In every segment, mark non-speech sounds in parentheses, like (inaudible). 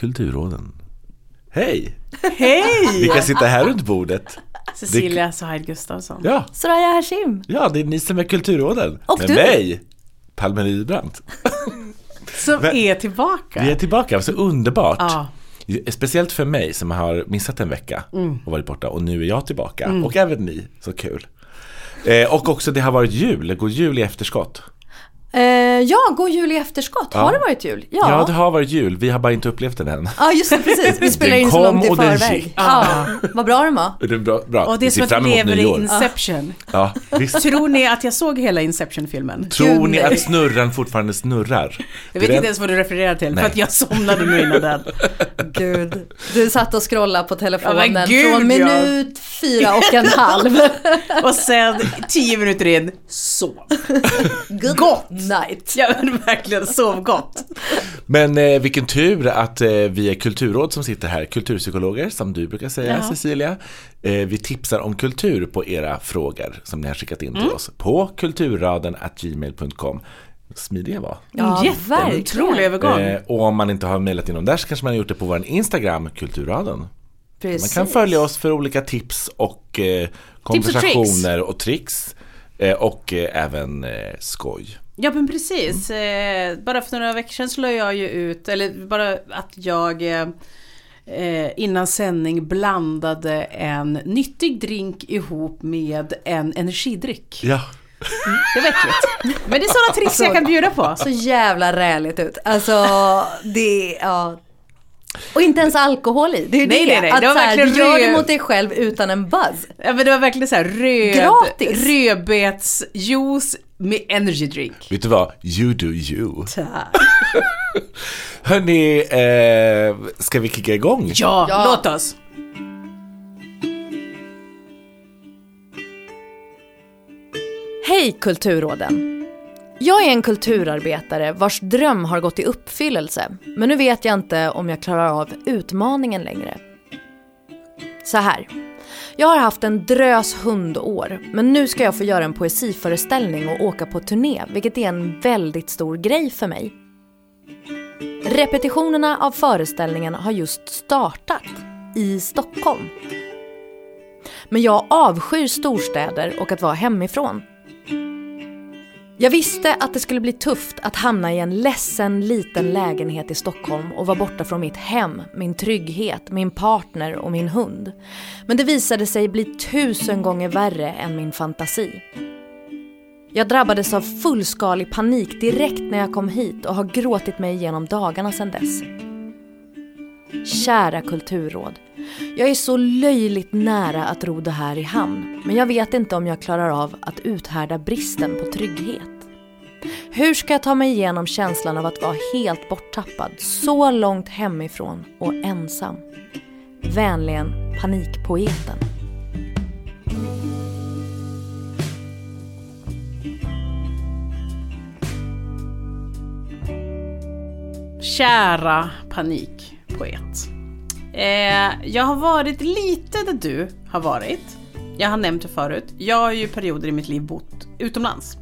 Kulturråden. Hej! Hej! Vi kan sitta här runt bordet. Cecilia Said Gustafsson. Ja, Soraya Hashim. ja, det är ni som är Kulturråden. Och Med du. mig, Palme Rydbrant. (laughs) Som Men- är tillbaka. Vi är tillbaka, så underbart. Ja. Speciellt för mig som har missat en vecka Mm. och varit borta och nu är jag tillbaka. Och även ni, så kul. Eh, och också det har varit jul, god jul i efterskott. Eh, ja, god jul i efterskott. Ja. Har det varit jul? Ja. Ja. det har varit jul, vi har bara inte upplevt den än. Ja, just det, precis. Vi spelar in så långt i och den förväg. gick. Ja, vad bra den var. Det är bra, bra. Och det är som att lever i. Inception. Ja, visst. Tror ni att jag såg hela Inception-filmen? Tror ni att snurran fortfarande snurrar? Jag vet inte ens vad du refererar till, Nej. för att jag somnade nu innan den. Gud. Du satt och scrollade på telefonen Ja, gud, från ja. minut fyra och en halv. (laughs) Och sen tio minuter in, sov. Good Gott. night. (laughs) Ja men verkligen, sov gott. Men eh, vilken tur att eh, vi är kulturråd som sitter här, kulturpsykologer som du brukar säga Ja. Cecilia. Eh, vi tipsar om kultur på era frågor som ni har skickat in Mm. till oss på kulturraden gmail.com. Smidiga var. Ja, Jätte, otrolig övergång. Eh, och om man inte har mejlat in dem där så kanske man har gjort det på vår Instagram, Kulturraden. Man Precis. kan följa oss för olika tips och eh, konversationer och tricks. Eh, och eh, även eh, skoj. Ja men precis. Eh, bara för några veckor sedan slog jag ju ut, eller bara att jag eh, innan sändning blandade en nyttig drink ihop med en energidryck. Ja. Det var äckligt. Men det är sådana tricks jag kan bjuda på. Så jävla räligt ut. Alltså, det ja. Och inte ens alkohol i. Det är ju Nej, det. nej, nej. Att Det var så här, du gör det mot dig själv utan en buzz. Ja, men det var verkligen så här röd, Gratis. rödbetsjuice med energy drink. Vet du vad? You do you. Tack. (laughs) Hörni, eh, ska vi kicka igång? Ja, Ja. låt oss. Hej Kulturråden! Jag är en kulturarbetare vars dröm har gått i uppfyllelse. Men nu vet jag inte om jag klarar av utmaningen längre. Så här. Jag har haft en drös hundår, men nu ska jag få göra en poesiföreställning och åka på turné, vilket är en väldigt stor grej för mig. Repetitionerna av föreställningen har just startat i Stockholm. Men jag avskyr storstäder och att vara hemifrån. Jag visste att det skulle bli tufft att hamna i en ledsen liten lägenhet i Stockholm och vara borta från mitt hem, min trygghet, min partner och min hund. Men det visade sig bli tusen gånger värre än min fantasi. Jag drabbades av fullskalig panik direkt när jag kom hit och har gråtit mig igenom dagarna sedan dess. Kära kulturråd. Jag är så löjligt nära att ro det här i hamn, men jag vet inte om jag klarar av att uthärda bristen på trygghet. Hur ska jag ta mig igenom känslan av att vara helt borttappad, så långt hemifrån och ensam? Vänligen Panikpoeten. Kära panikpoet. Eh, jag har varit lite där du har varit. Jag har nämnt det förut. Jag har ju perioder i mitt liv bott utomlands.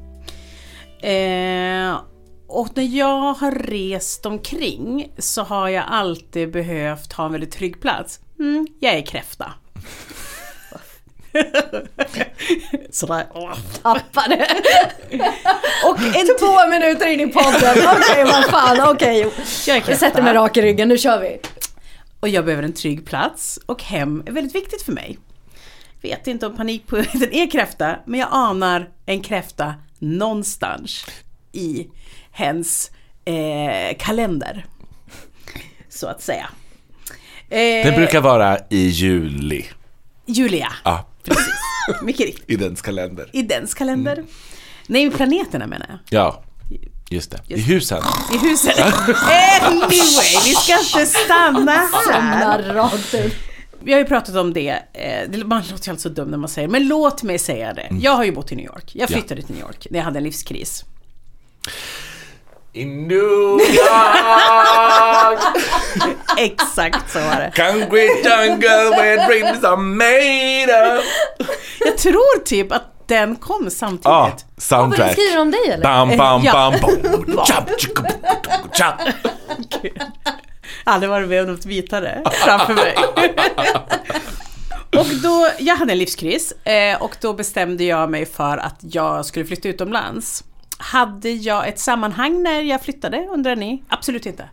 Eh, och när jag har rest omkring så har jag alltid behövt ha en väldigt trygg plats. Mm, jag är kräfta. (laughs) Sådär. åh. Tappade. (laughs) Och en Två minuter in i podden. Okej, vad fan. Okej. jag är Jag sätter mig rak i ryggen. Nu kör vi. Och jag behöver en trygg plats och hem är väldigt viktigt för mig. Vet inte om panikpoeten är kräfta, men jag anar en kräfta någonstans i hens eh, kalender. Så att säga. Eh, Den brukar vara i juli. Julia, Ja, mycket (laughs) riktigt. i dens kalender. I dens kalender. Nej, planeterna menar jag. Ja, just det. I husen. I huset. Anyway, vi ska inte stanna här. Vi har ju pratat om det, eh, det man låter ju alltid så dum när man säger men låt mig säga det. Jag har ju bott i New York. Jag Ja. flyttade till New York när jag hade en livskris. I New York, (laughs) Exakt så var det. concrete jungle where dreams are made of. Jag tror typ att den kom samtidigt. Ja, Vad soundtrack. skriver de om dig eller? Bam, bam, Ja. bam, bam. (laughs) (laughs) Aldrig varit med om något vitare framför mig. och då, jag hade en livskris eh, och då bestämde jag mig för att jag skulle flytta utomlands. Hade jag ett sammanhang när jag flyttade undrar ni? Absolut inte.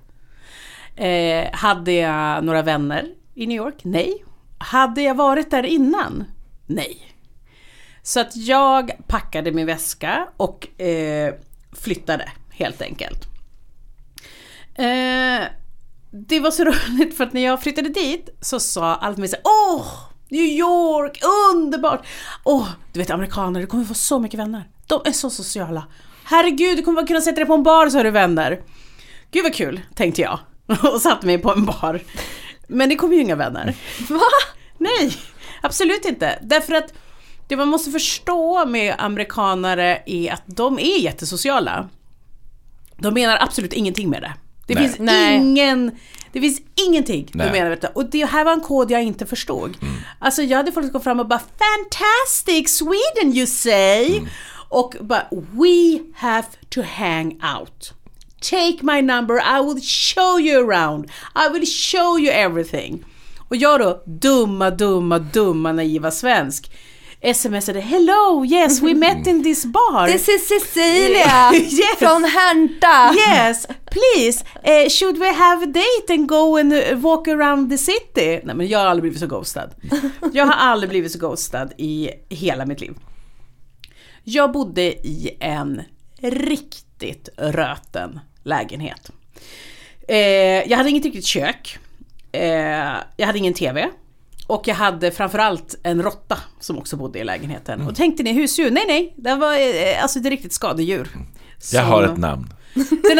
Eh, hade jag några vänner i New York? Nej. Hade jag varit där innan? Nej. Så att jag packade min väska och eh, flyttade helt enkelt. Eh, det var så (laughs) roligt för att när jag flyttade dit så sa allt mig så åh, New York, underbart! Åh, du vet amerikaner, du kommer få så mycket vänner. De är så sociala. Herregud, du kommer kunna sätta dig på en bar så har du vänner. Gud vad kul, tänkte jag. (laughs) Och satte mig på en bar. Men det kom ju inga vänner. Va? Nej, absolut inte. Därför att det man måste förstå med amerikanare är att de är jättesociala. De menar absolut ingenting med det. Det Nej. finns Nej. ingen... Det finns ingenting Nej. de menar med det. Och det här var en kod jag inte förstod. Alltså jag hade folk kom fram och bara “Fantastic Sweden you say!” Och bara “We have to hang out”. Take my number, I will show you around. I will show you everything. Och jag då, dumma, dumma, dumma, naiva svensk, smsade “Hello, yes, we met in this bar”. This is Cecilia (laughs) Yes. från Härnta. Yes, please, eh, should we have a date and go and eh, walk around the city? Nej men jag har aldrig blivit så ghostad. Jag har aldrig blivit så ghostad i hela mitt liv. Jag bodde i en riktigt röten lägenhet. Eh, jag hade inget riktigt kök. Eh, jag hade ingen TV. Och jag hade framförallt en råtta som också bodde i lägenheten. Och tänkte ni husdjur? Nej, nej. Det var eh, alltså ett riktigt skadedjur. Jag Som- har ett namn. (laughs) den,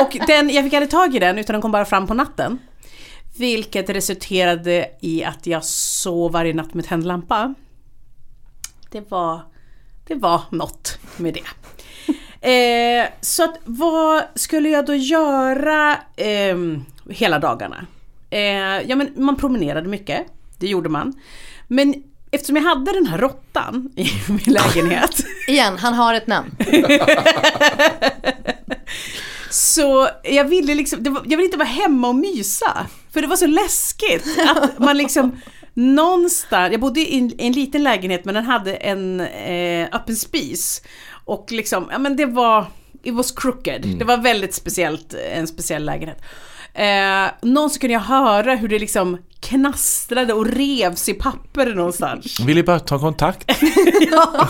och den, jag fick aldrig tag i den utan den kom bara fram på natten. Vilket resulterade i att jag sov varje natt med tänd lampa. Det var, det var något med det. Eh, så att vad skulle jag då göra eh, hela dagarna? Eh, ja men man promenerade mycket, det gjorde man. Men eftersom jag hade den här råttan i min lägenhet (laughs) Igen, han har ett namn. (laughs) Så jag ville liksom, det var, jag ville inte vara hemma och mysa. För det var så läskigt att man liksom någonstans, jag bodde i en, en liten lägenhet men den hade en eh, öppen spis. Och liksom, ja men det var, it was crooked. Det var väldigt speciellt, en speciell lägenhet. Eh, någon så kunde jag höra hur det liksom knastrade och revs i papper någonstans. (laughs) Vill bara ta kontakt. (laughs) ja,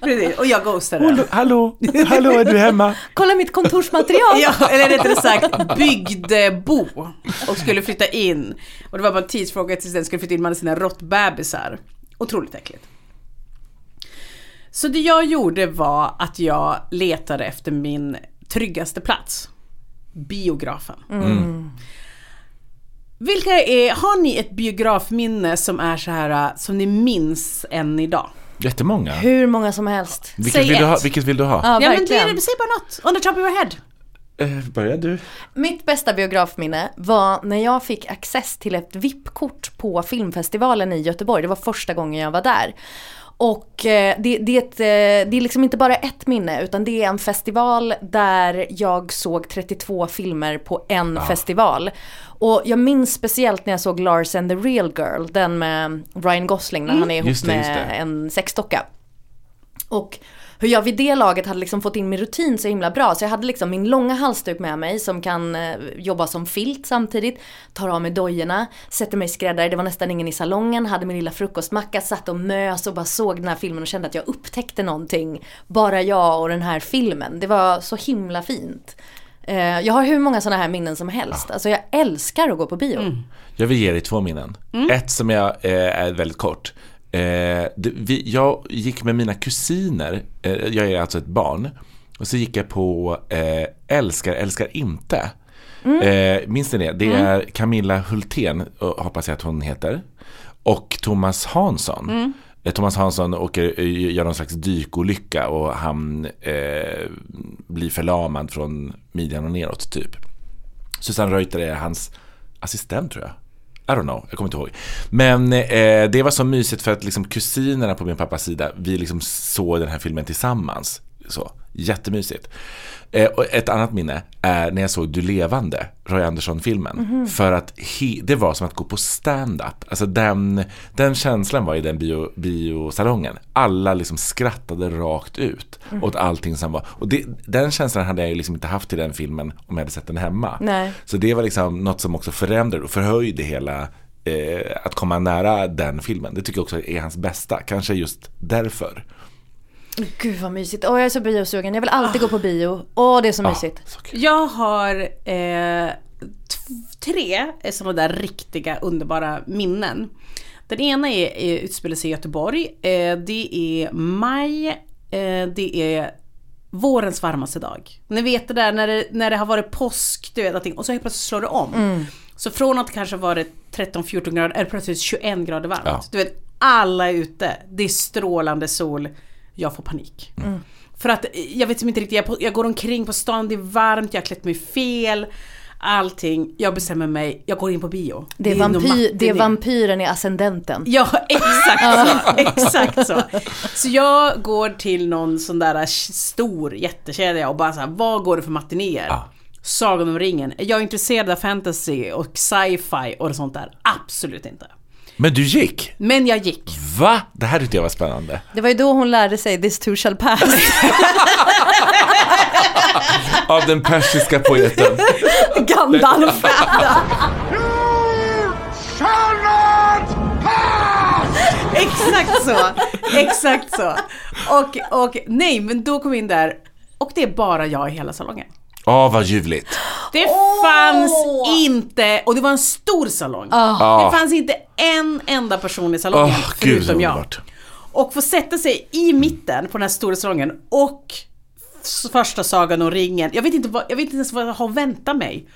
precis. Och jag ghostade. Hallå, hallå är du hemma? (laughs) Kolla mitt kontorsmaterial. Ja, eller rättare sagt byggde bo och skulle flytta in. Och det var bara en tidsfråga tills den skulle flytta in med sina råttbebisar. Otroligt äckligt. Så det jag gjorde var att jag letade efter min tryggaste plats. Biografen. Vilka är, har ni ett biografminne som är så här som ni minns än idag? Jättemånga. Hur många som helst. Vilket Säg vill, du ha, vilket vill du ha? Ja, Ja men det, säg bara något, on the top of your head. Eh, börja du. Mitt bästa biografminne var när jag fick access till ett VIP-kort på filmfestivalen i Göteborg. Det var första gången jag var där. Och eh, det, det, eh, det är liksom inte bara ett minne utan det är en festival där jag såg 32 filmer på en festival. Och jag minns speciellt när jag såg Lars and the Real Girl, den med Ryan Gosling när han är ihop det, med en sexdocka. Och hur jag vid det laget hade liksom fått in min rutin så himla bra. Så jag hade liksom min långa halsduk med mig som kan eh, jobba som filt samtidigt. Tar av mig dojorna, sätter mig i skräddare. Det var nästan ingen i salongen, hade min lilla frukostmacka, satt och mös och bara såg den här filmen och kände att jag upptäckte någonting. Bara jag och den här filmen. Det var så himla fint. Eh, Jag har hur många sådana här minnen som helst. Alltså jag älskar att gå på bio. Jag vill ge dig två minnen. Ett som jag, eh, är väldigt kort. Eh, det, vi, jag gick med mina kusiner, eh, jag är alltså ett barn. Och så gick jag på eh, Älskar, älskar inte. Eh, minns ni det? Det är Camilla Hultén, och hoppas jag att hon heter. Och Thomas Hansson. Eh, Thomas Hansson åker, eh, gör någon slags dykolycka och han eh, blir förlamad från midjan och neråt typ. Susanne Reuter är hans assistent tror jag. I don't know, jag kommer inte ihåg. Men eh, det var så mysigt för att liksom kusinerna på min pappas sida, vi liksom såg den här filmen tillsammans. så. Jättemysigt. Eh, och ett annat minne är när jag såg Du levande, Roy Andersson-filmen. För att he, det var som att gå på stand-up. Alltså den, den känslan var i den bio, biosalongen. Alla liksom skrattade rakt ut åt allting som var. Och det, den känslan hade jag ju liksom inte haft i den filmen om jag hade sett den hemma. Nej. Så det var liksom något som också förändrade och förhöjde hela eh, att komma nära den filmen. Det tycker jag också är hans bästa. Kanske just därför. Gud vad mysigt. Åh, jag är så biosugen. Jag vill alltid gå på bio. Åh, det är så mysigt. så. Jag har eh, tre sådana där riktiga underbara minnen. Den ena är, är utspelar sig i Göteborg. Eh, det är maj. Eh, det är vårens varmaste dag. Ni vet det där när det, när det har varit påsk, du vet allting, och så helt plötsligt slår det om. Så från att kanske varit 13-14 grader är det plötsligt 21 grader varmt. Ja. Du vet, alla är ute, det är strålande sol. Jag får panik. För att jag vet inte riktigt, jag, jag går omkring på stan, det är varmt, jag har klätt mig fel. Allting, jag bestämmer mig, jag går in på bio. Det är, vampyr, det är vampyren i ascendenten. Ja, exakt så. (laughs) Exakt så. Så jag går till någon sån där stor jättekedja och bara så här, vad går det för matinéer? Ja. Sagan om ringen. Är jag intresserad av fantasy och sci-fi och sånt där? Absolut inte. Men du gick? Men jag gick. Va? Det här tyckte jag var spännande. Det var ju då hon lärde sig this too shall pass. (laughs) Av den persiska poeten. Gandalf. (laughs) Exakt så. Exakt så. Och, och nej, men då kom jag in där och det är bara jag i hela salongen. Åh, vad ljuvligt. Det fanns inte, och det var en stor salong. Ah. Det fanns inte en enda person i salongen Åh, gud så förutom jag. underbart. Och få sätta sig i mitten på den här stora salongen och första sagan om ringen. Jag vet inte, vad, jag vet inte ens vad jag har väntat mig.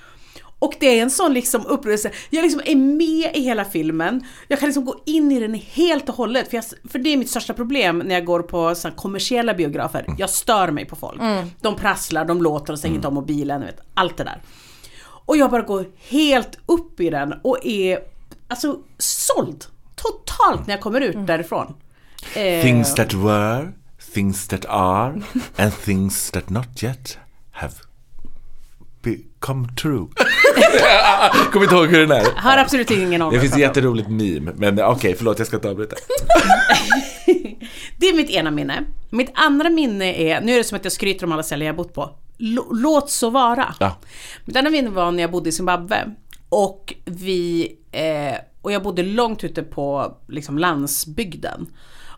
Och det är en sån liksom upplevelse, jag liksom är med i hela filmen, jag kan liksom gå in i den helt och hållet, för, jag, för det är mitt största problem när jag går på så kommersiella biografer, jag stör mig på folk. De prasslar, de låter och stänger inte av mobilen, vet, allt det där. Och jag bara går helt upp i den och är alltså såld. Totalt när jag kommer ut därifrån. Eh, Things that were, things that are, and things that not yet have become true. (laughs) (laughs) Kommer inte ihåg hur den är. har absolut ingen aning. Det finns ett jätteroligt meme, men okej, förlåt, jag ska inte avbryta. (laughs) Det är mitt ena minne. Mitt andra minne är, nu är det som att jag skryter om alla ställen jag bott på. Låt så vara. Ja. Mitt andra minne var när jag bodde i Zimbabwe. Och vi, eh, och jag bodde långt ute på liksom, landsbygden.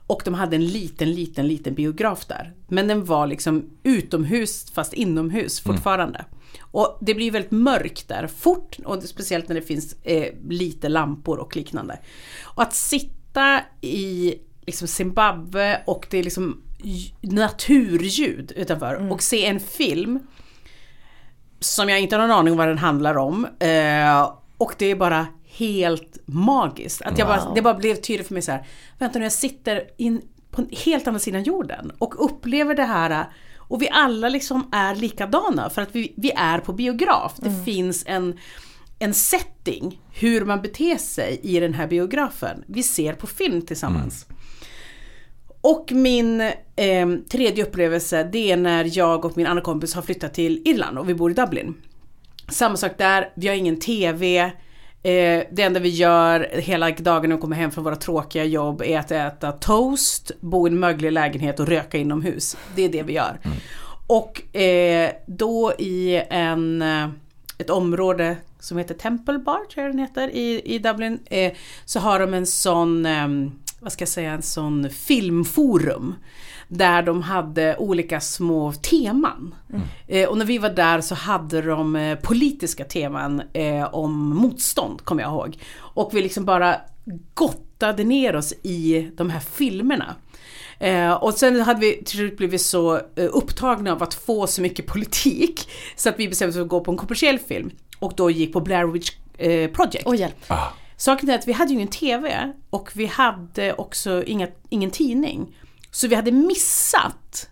Och de hade en liten, liten, liten biograf där. Men den var liksom utomhus fast inomhus fortfarande. Och det blir väldigt mörkt där fort och speciellt när det finns eh, lite lampor och liknande. Och att sitta i liksom Zimbabwe och det är liksom naturljud utanför och se en film som jag inte har någon aning om vad den handlar om. Eh, och det är bara helt magiskt. Att jag bara, det bara blev tydligt för mig så här. vänta nu jag sitter in på en helt andra sidan jorden och upplever det här och vi alla liksom är likadana för att vi, vi är på biograf. Det finns en, en setting hur man beter sig i den här biografen. Vi ser på film tillsammans. Och min eh, tredje upplevelse det är när jag och min andra kompis har flyttat till Irland och vi bor i Dublin. Samma sak där, vi har ingen TV. Eh, det enda vi gör hela dagen när vi kommer hem från våra tråkiga jobb är att äta toast, bo i en möglig lägenhet och röka inomhus. Det är det vi gör. Och eh, då i en, eh, ett område som heter Temple Bar, tror jag den heter, i, i Dublin. Eh, så har de en sån, eh, vad ska jag säga, en sån filmforum. Där de hade olika små teman. Eh, och när vi var där så hade de eh, politiska teman eh, om motstånd, kommer jag ihåg. Och vi liksom bara gottade ner oss i de här filmerna. Eh, och sen hade vi till slut blivit så eh, upptagna av att få så mycket politik så att vi bestämde oss för att gå på en kommersiell film. Och då gick på Blair Witch eh, Project. Åh hjälp. Saken är att vi hade ju ingen TV och vi hade också inga, ingen tidning. Så vi hade missat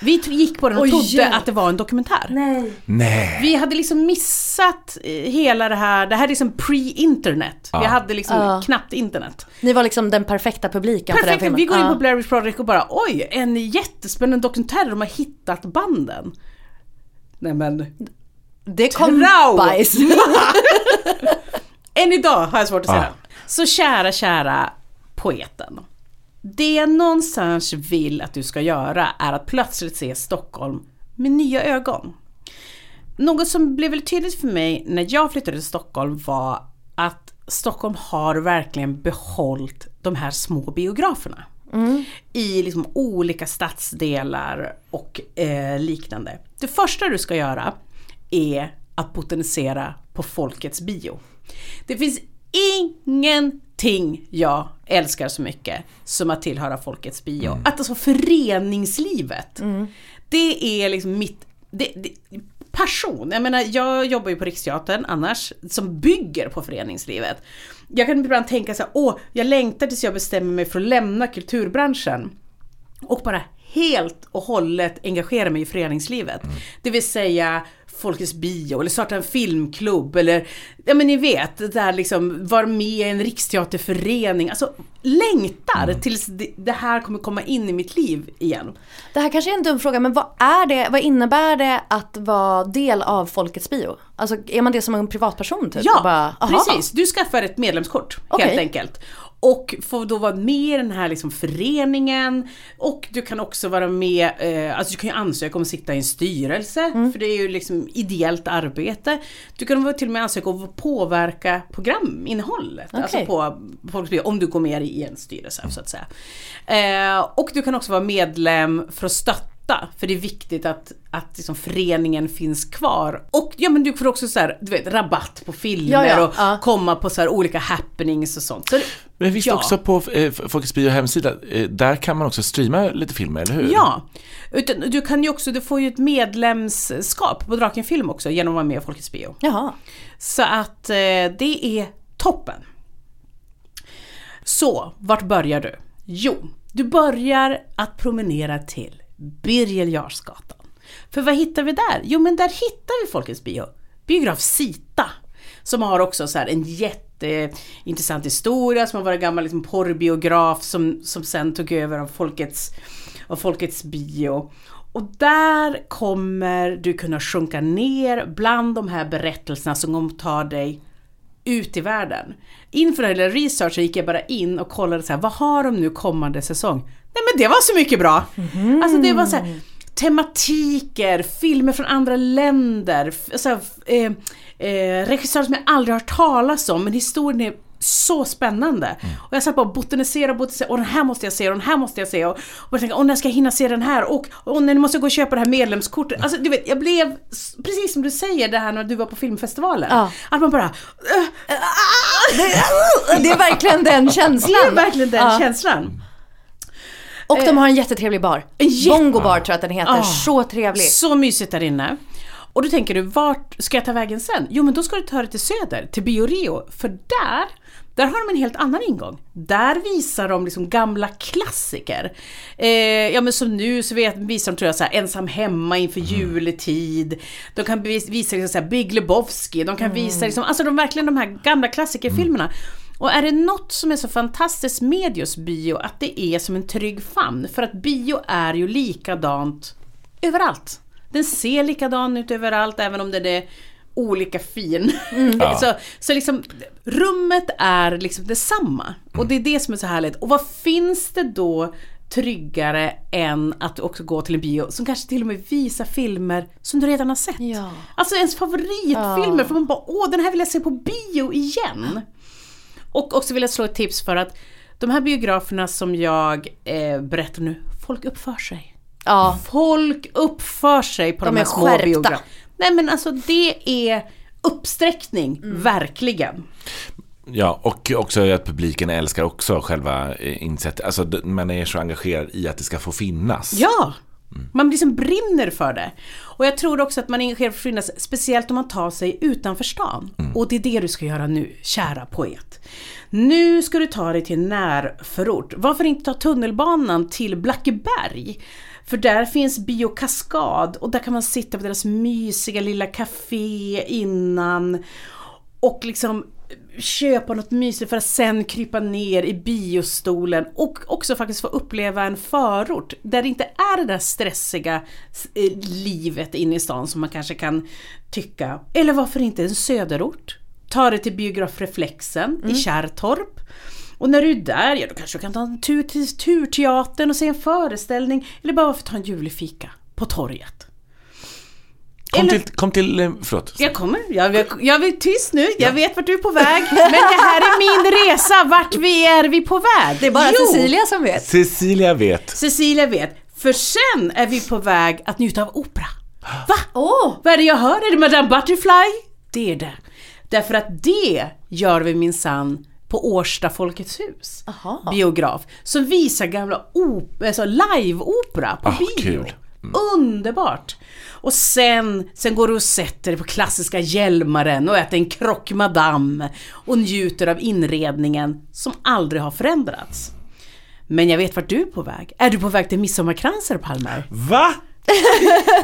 Vi gick på den och Oj, trodde att det var en dokumentär. Nej. Nej. Vi hade liksom missat eh, hela det här, det här är liksom pre-internet. Vi Ja. hade liksom Ja. knappt internet. Ni var liksom den perfekta publiken för den Perfekt, filmen. vi går in på Blair Witch Project och bara oj, en jättespännande dokumentär där de har hittat banden. Nej men, Det kom bajs. (laughs) (laughs) än idag har jag svårt att säga. Ja. Så kära, kära poeten. Det jag någonstans vill att du ska göra är att plötsligt se Stockholm med nya ögon. Något som blev väldigt tydligt för mig när jag flyttade till Stockholm var att Stockholm har verkligen behållit de här små biograferna. I liksom olika stadsdelar och eh, liknande. Det första du ska göra är att botanisera på Folkets bio. Det finns ingenting jag älskar så mycket som att tillhöra Folkets bio. Att alltså föreningslivet, det är liksom mitt... Det, det, passion. Jag menar, jag jobbar ju på Riksteatern annars, som bygger på föreningslivet. Jag kan ibland tänka så här, åh, jag längtar tills jag bestämmer mig för att lämna kulturbranschen. Och bara helt och hållet engagera mig i föreningslivet. Det vill säga Folkets bio eller starta en filmklubb eller ja men ni vet, det där liksom vara med i en riksteaterförening. Alltså längtar tills det, det här kommer komma in i mitt liv igen. Det här kanske är en dum fråga, men vad är det, vad innebär det att vara del av Folkets bio? Alltså är man det som en privatperson typ? Ja, bara, precis. Du skaffar ett medlemskort Okej. helt enkelt. Och får då vara med i den här liksom föreningen. Och du kan också vara med, eh, alltså du kan ju ansöka om att sitta i en styrelse. Mm. För det är ju liksom ideellt arbete. Du kan vara till och med ansöka om att påverka programinnehållet. Alltså Okej. på Folkets Bio, om du går med i en styrelse så att säga. Eh, och du kan också vara medlem för att stötta. För det är viktigt att, att liksom föreningen finns kvar. Och ja men du får också så här, du vet, rabatt på filmer Ja, ja, och ja. komma på så här olika happenings och sånt. Så, Men visst ja. också på eh, Folkets Bio hemsida, eh, där kan man också streama lite filmer, eller hur? Ja, utan du kan ju också, du får ju ett medlemskap på Draken Film också genom att vara med i Folkets Bio. Jaha. Så att eh, det är toppen. Så, vart börjar du? Jo, du börjar att promenera till Birger Jarlsgatan. För vad hittar vi där? Jo men där hittar vi Folkets Bio. Biograf Sita. Som har också så här en jätteintressant historia, som har varit gammal liksom porrbiograf som, som sen tog över av Folkets, av Folkets Bio. Och där kommer du kunna sjunka ner bland de här berättelserna som kommer ta dig ut i världen. Inför den här researchen gick jag bara in och kollade så här, vad har de nu kommande säsong? Nej men det var så mycket bra! Alltså det var så här, tematiker, filmer från andra länder, så här, eh, eh, regissörer som jag aldrig har hört talas om, men historien är så spännande. Och jag satt bara och botaniserade och botaniserade, och den här måste jag se och den här måste jag se och, och jag tänkte, åh när ska jag hinna se den här och, och när måste jag gå och köpa det här medlemskortet. Alltså du vet, jag blev, precis som du säger det här när du var på filmfestivalen. Ja. Att man bara, "Äh, Det är verkligen den (laughs) det känslan. är verkligen den Ja. känslan. Och de har en jättetrevlig bar. Jätte- Bongo bar tror jag att den heter. Ah. Så trevlig. Så mysigt där inne. Och då tänker du, vart ska jag ta vägen sen? Jo men då ska du ta dig till Söder, till Bio Rio. För där, där har de en helt annan ingång. Där visar de liksom gamla klassiker. Eh, ja men som nu så vet, visar de tror jag så här, Ensam hemma inför juletid. De kan vis- visa liksom så här, Big Lebowski. De kan visa liksom, alltså de verkligen de här gamla klassikerfilmerna. Och är det något som är så fantastiskt med just bio, att det är som en trygg famn. För att bio är ju likadant överallt. Den ser likadan ut överallt, även om den är olika fin. Ja. så, så liksom, rummet är liksom detsamma. Och det är det som är så härligt. Och vad finns det då tryggare än att också gå till en bio som kanske till och med visar filmer som du redan har sett? Ja. Alltså ens favoritfilmer, för man bara åh den här vill jag se på bio igen. Och också vill jag slå ett tips för att de här biograferna som jag eh, berättar nu, folk uppför sig. Ja. Folk uppför sig på de, De här är små biograferna. Nej men alltså det är uppsträckning, verkligen. Ja, och också att publiken älskar också själva eh, insättet. Alltså man är så engagerad i att det ska få finnas. Ja! Man liksom brinner för det. Och jag tror också att man är engagerad för att finnas, speciellt om man tar sig utanför stan. Och det är det du ska göra nu, kära poet. Nu ska du ta dig till närförort. Varför inte ta tunnelbanan till Blackeberg? För där finns Biokaskad och där kan man sitta på deras mysiga lilla café innan och liksom köpa något mysigt för att sen krypa ner i biostolen och också faktiskt få uppleva en förort där det inte är det där stressiga eh, livet inne i stan som man kanske kan tycka. Eller varför inte en söderort? Ta det till biografreflexen i Kärrtorp. Och när du är där, ja då kanske du kan ta en tur till Turteatern och se en föreställning eller bara för att ta en julefika på torget. Kom Eller- till, kom till, eh, förlåt. Jag kommer, jag, jag, jag är tyst nu, jag vet vart du är på väg. Men det här är min resa, vart vi är vi på väg? Det är bara Jo, Cecilia som vet. Cecilia vet. Cecilia vet. För sen är vi på väg att njuta av opera. Va? Åh! Vad är det jag hör? Är det Madame Butterfly? Det är det. Därför att det gör vi minsann på Årsta Folkets hus. Aha. Biograf. Som visar gamla op- alltså live-opera på Ah, bio. kul. Underbart! Och sen, sen går du och sätter dig på klassiska Hjälmaren och äter en croque madame och njuter av inredningen som aldrig har förändrats. Men jag vet vart du är på väg. Är du på väg till Midsommarkranser, Palmer? Va?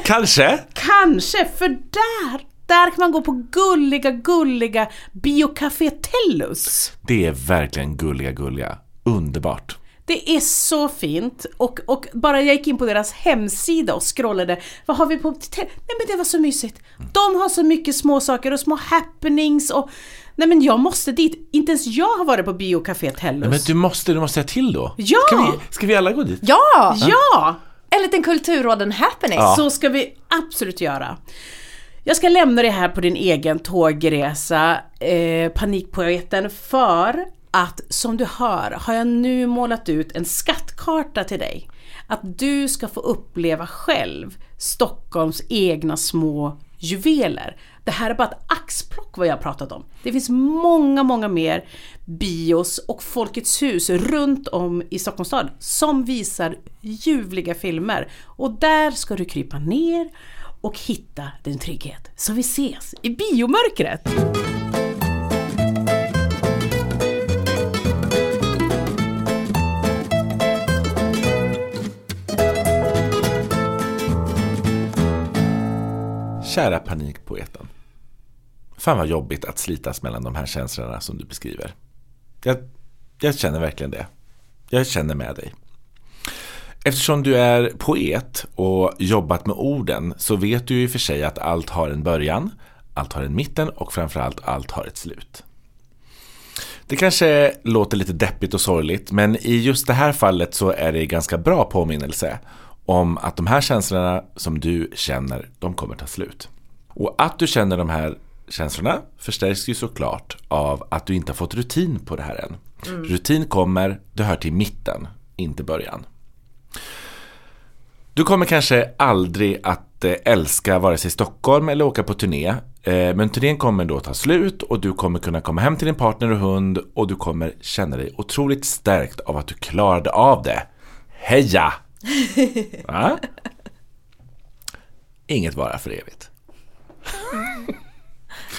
Kanske? Kanske, för där, där kan man gå på gulliga, gulliga Biocafé Tellus. Det är verkligen gulliga, gulliga. Underbart. Det är så fint och, och bara jag gick in på deras hemsida och scrollade. Vad har vi på Nej men det var så mysigt. De har så mycket små saker och små happenings och Nej men jag måste dit. Inte ens jag har varit på Biocafé Tellus. Men du måste, du måste säga till då. Ja! Ska vi, ska vi alla gå dit? Ja! Ja! En liten kulturråden happening. Så ska vi absolut göra. Jag ska lämna dig här på din egen tågresa, eh, Panikpoeten, för att som du hör har jag nu målat ut en skattkarta till dig. Att du ska få uppleva själv Stockholms egna små juveler. Det här är bara ett axplock vad jag har pratat om. Det finns många, många mer bios och Folkets hus runt om i Stockholms stad som visar ljuvliga filmer. Och där ska du krypa ner och hitta din trygghet. Så vi ses i biomörkret! Kära panikpoeten. Fan vad jobbigt att slitas mellan de här känslorna som du beskriver. Jag, jag känner verkligen det. Jag känner med dig. Eftersom du är poet och jobbat med orden så vet du ju för sig att allt har en början, allt har en mitten och framförallt allt har ett slut. Det kanske låter lite deppigt och sorgligt men i just det här fallet så är det ganska bra påminnelse om att de här känslorna som du känner, de kommer ta slut. Och att du känner de här känslorna förstärks ju såklart av att du inte har fått rutin på det här än. Rutin kommer, det hör till mitten, inte början. Du kommer kanske aldrig att eh, älska vare sig Stockholm eller åka på turné. Eh, Men turnén kommer då ta slut och du kommer kunna komma hem till din partner och hund och du kommer känna dig otroligt stärkt av att du klarade av det. Heja! (laughs) Va? Inget vara för evigt.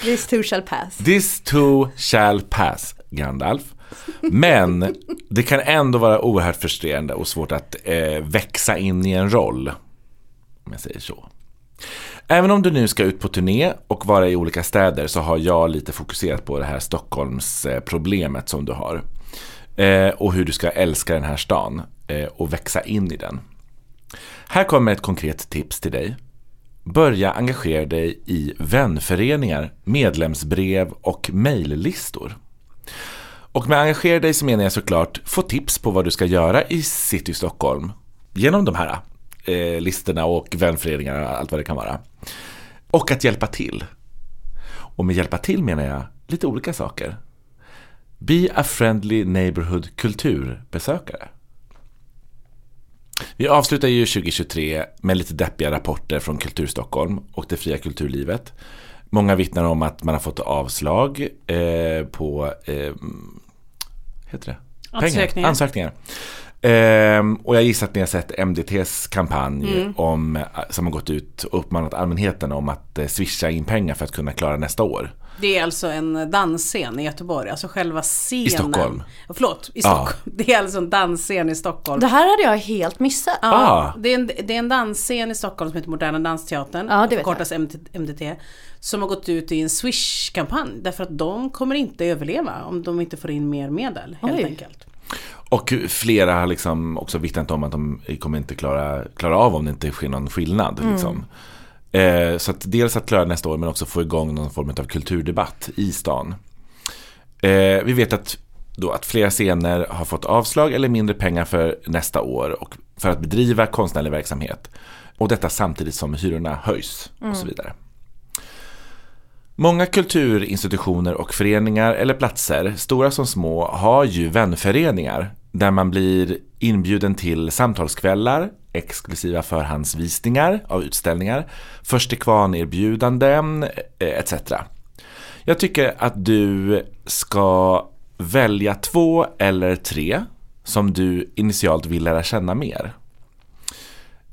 This too shall pass. This too shall pass, Gandalf. Men det kan ändå vara oerhört frustrerande och svårt att eh, växa in i en roll. Om jag säger så. Även om du nu ska ut på turné och vara i olika städer så har jag lite fokuserat på det här stockholmsproblemet som du har. Eh, och hur du ska älska den här stan eh, och växa in i den. Här kommer ett konkret tips till dig. Börja engagera dig i vänföreningar, medlemsbrev och mejllistor. Och med engagera dig så menar jag såklart få tips på vad du ska göra i City Stockholm genom de här eh, listorna och vänföreningar och allt vad det kan vara. Och att hjälpa till. Och med hjälpa till menar jag lite olika saker. Be a friendly neighborhood kulturbesökare. Vi avslutar ju 2023 med lite deppiga rapporter från Kulturstockholm och det fria kulturlivet. Många vittnar om att man har fått avslag eh, på eh, heter det? Pengar. Ansökningar. Ansökningar. Ehm, och jag gissar att ni har sett MDTs kampanj om, som har gått ut och uppmanat allmänheten om att eh, swisha in pengar för att kunna klara nästa år. Det är alltså en dansscen i Göteborg, alltså själva scenen. I Stockholm. Förlåt, i. Stockholm. (laughs) Det är alltså en dansscen i Stockholm. Det här hade jag helt missat. Ja, Ah. det, är en, det är en dansscen i Stockholm som heter Moderna Dansteatern. Ja, det förkortas MDT. Som har gått ut i en Swish-kampanj. Därför att de kommer inte överleva om de inte får in mer medel helt Oj. enkelt. Och flera har liksom också vittnat om att de kommer inte klara, klara av om det inte sker någon skillnad. Liksom. Eh, så att dels att klara nästa år men också få igång någon form av kulturdebatt i stan. Eh, vi vet att, då, att flera scener har fått avslag eller mindre pengar för nästa år och för att bedriva konstnärlig verksamhet. Och detta samtidigt som hyrorna höjs och så vidare. Många kulturinstitutioner och föreningar eller platser, stora som små, har ju vänföreningar där man blir inbjuden till samtalskvällar, exklusiva förhandsvisningar av utställningar, först till kvarn-erbjudanden eh, etc. Jag tycker att du ska välja två eller tre som du initialt vill lära känna mer.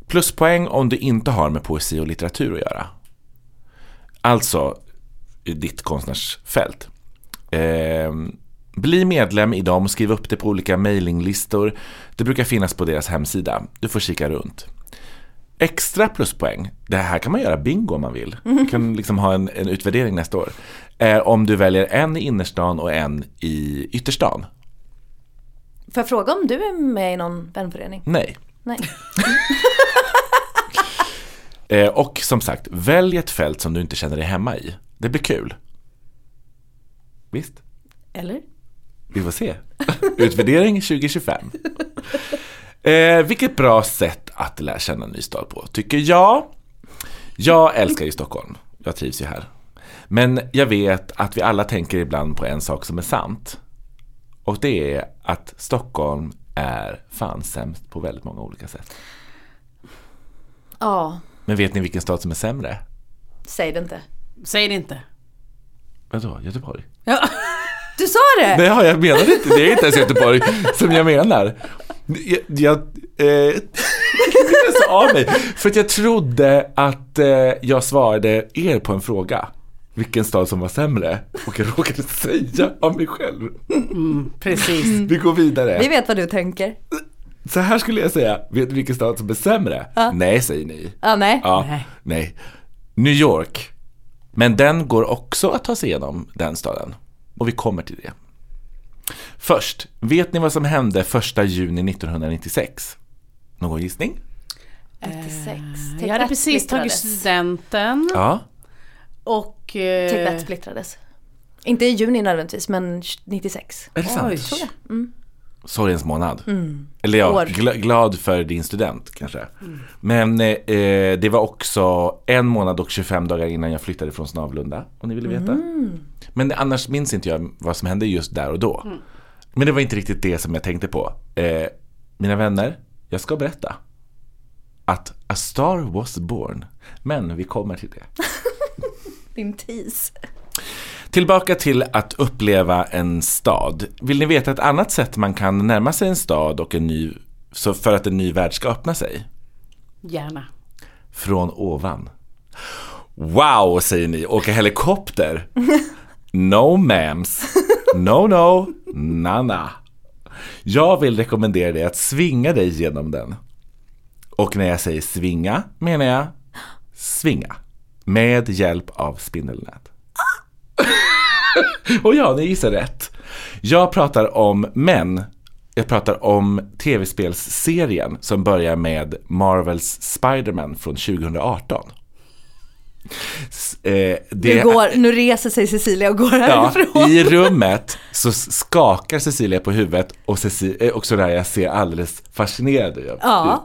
Pluspoäng om du inte har med poesi och litteratur att göra. Alltså ditt konstnärsfält. Eh, bli medlem i dem, skriv upp det på olika mailinglistor. Det brukar finnas på deras hemsida. Du får kika runt. Extra pluspoäng, det här kan man göra bingo om man vill. Du kan liksom ha en, en utvärdering nästa år. Är om du väljer en i innerstan och en i ytterstan. Får jag fråga om du är med i någon vänförening? Nej. Nej. (laughs) Eh, och som sagt, välj ett fält som du inte känner dig hemma i. Det blir kul. Visst? Eller? Vi får se. (laughs) Utvärdering 2025. Eh, vilket bra sätt att lära känna en ny stad på, tycker jag. Jag älskar ju Stockholm. Jag trivs ju här. Men jag vet att vi alla tänker ibland på en sak som är sant. Och det är att Stockholm är fan sämst på väldigt många olika sätt. Ja, Men vet ni vilken stad som är sämre? säg det inte. Säg det inte. Vadå, Göteborg? Ja. Du sa det! Nej, jag menar inte. Det är inte ens Göteborg som jag menar. Jag, jag eh, jag (laughs) sa av mig. För att jag trodde att eh, jag svarade er på en fråga. Vilken stad som var sämre. Och jag råkade säga av mig själv. Precis. (laughs) Vi går vidare. Vi vet vad du tänker. Så här skulle jag säga. Vet du vilken stad som är sämre? Nej, säger ni. Ja, nej. Ja, Nej. nej. New York. Men den går också att ta sig igenom, den staden. Och vi kommer till det. Först, vet ni vad som hände första juni 1996? Någon gissning? 96. Jag hade precis tagit studenten Ja. och... eh, splittrades. Inte i juni nödvändigtvis, men 96. Är det sant? Oj. Mm. Sorgens månad. Eller ja, gla- glad för din student kanske. Men eh, eh, det var också en månad och 25 dagar innan jag flyttade från Snavlunda, om ni ville veta. Men annars minns inte jag vad som hände just där och då. Men det var inte riktigt det som jag tänkte på. Eh, mina vänner, jag ska berätta. Att A Star Was Born. Men vi kommer till det. (laughs) Din tease. Tillbaka till att uppleva en stad. Vill ni veta ett annat sätt man kan närma sig en stad och en ny, så för att en ny värld ska öppna sig? Gärna. Från ovan. Wow, säger ni. Åka helikopter? (laughs) No mams, No, no, nana. Jag vill rekommendera dig att svinga dig genom den. Och när jag säger svinga menar jag svinga. Med hjälp av spindelnät. (laughs) Och ja, ni gissar rätt. Jag pratar om män. Jag pratar om tv-spelsserien som börjar med Marvels Spider-Man från 2018. Eh, det- Nu, går, nu reser sig Cecilia och går Ja, härifrån. I rummet så skakar Cecilia på huvudet och, Ceci- eh, och Soraya ser alldeles fascinerad ut. Ja.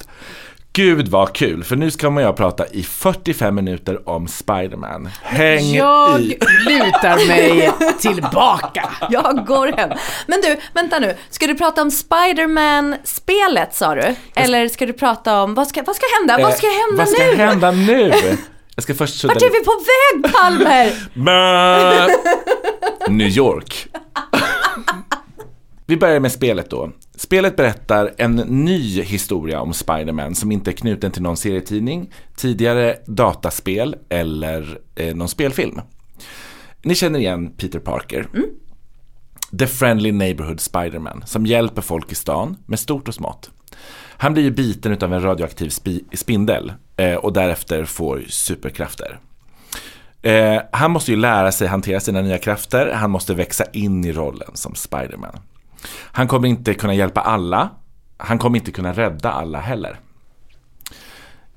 Gud vad kul, för nu ska man jag prata i 45 minuter om Spider-Man. Häng Jag i! lutar mig (laughs) tillbaka. Jag går hem. Men du, vänta nu. Ska du prata om Spider-Man-spelet sa du? Eller ska du prata om, vad ska, vad ska hända? vad ska Eh, hända vad ska nu? hända nu? (laughs) Jag ska först sudda Vart är vi på väg Palmer? (laughs) New York. Vi börjar med spelet då. Spelet berättar en ny historia om Spider-Man som inte är knuten till någon serietidning, tidigare dataspel eller eh, någon spelfilm. Ni känner igen Peter Parker. The Friendly Neighborhood Spider-Man som hjälper folk i stan med stort och smått. Han blir ju biten av en radioaktiv spi- spindel eh, och därefter får superkrafter. Eh, han måste ju lära sig hantera sina nya krafter, han måste växa in i rollen som Spiderman. Han kommer inte kunna hjälpa alla, han kommer inte kunna rädda alla heller.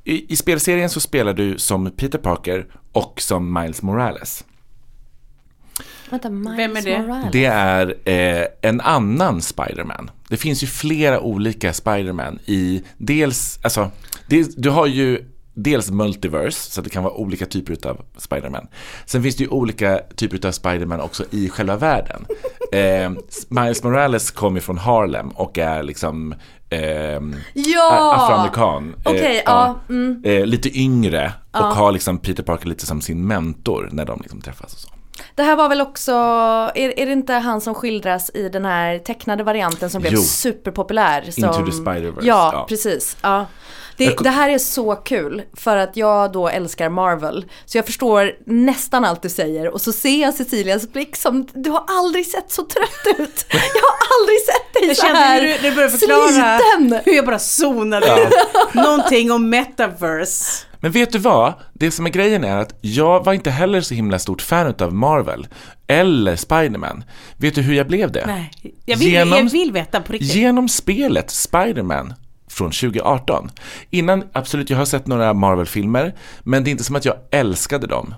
I, I spelserien så spelar du som Peter Parker och som Miles Morales. Vänta, Miles Vem är det? Morales. Det är eh, en annan Spider-Man. Det finns ju flera olika Spider-Man i dels, alltså, det, du har ju dels multiverse, så det kan vara olika typer av Spider-Man. Sen finns det ju olika typer av Spider-Man också i själva världen. (laughs) Eh, Miles Morales kommer från Harlem och är liksom ehm, Ja! afroamerikan. Eh, ja, mm. eh, lite yngre och har liksom Peter Parker lite som sin mentor när de liksom träffas och så. Det här var väl också, är, är det inte han som skildras i den här tecknade varianten som blev Jo. superpopulär? Som, Into the Spider-Verse, Ja, ja. precis. Ja. Det, det här är så kul för att jag då älskar Marvel. Så jag förstår nästan allt du säger och så ser jag Cecilias blick som, du har aldrig sett så trött ut. (laughs) Jag har aldrig sett dig Jag så kände här hur du, du började förklara sliten. hur jag bara zonade ut. Någonting om metaverse. Men vet du vad? Det som är grejen är att jag var inte heller så himla stort fan av Marvel eller Spider-Man. Vet du hur jag blev det? Nej, jag vill, Genom- jag vill veta på riktigt. Genom spelet Spider-Man från 2018. Innan, absolut, jag har sett några Marvel-filmer, men det är inte som att jag älskade dem.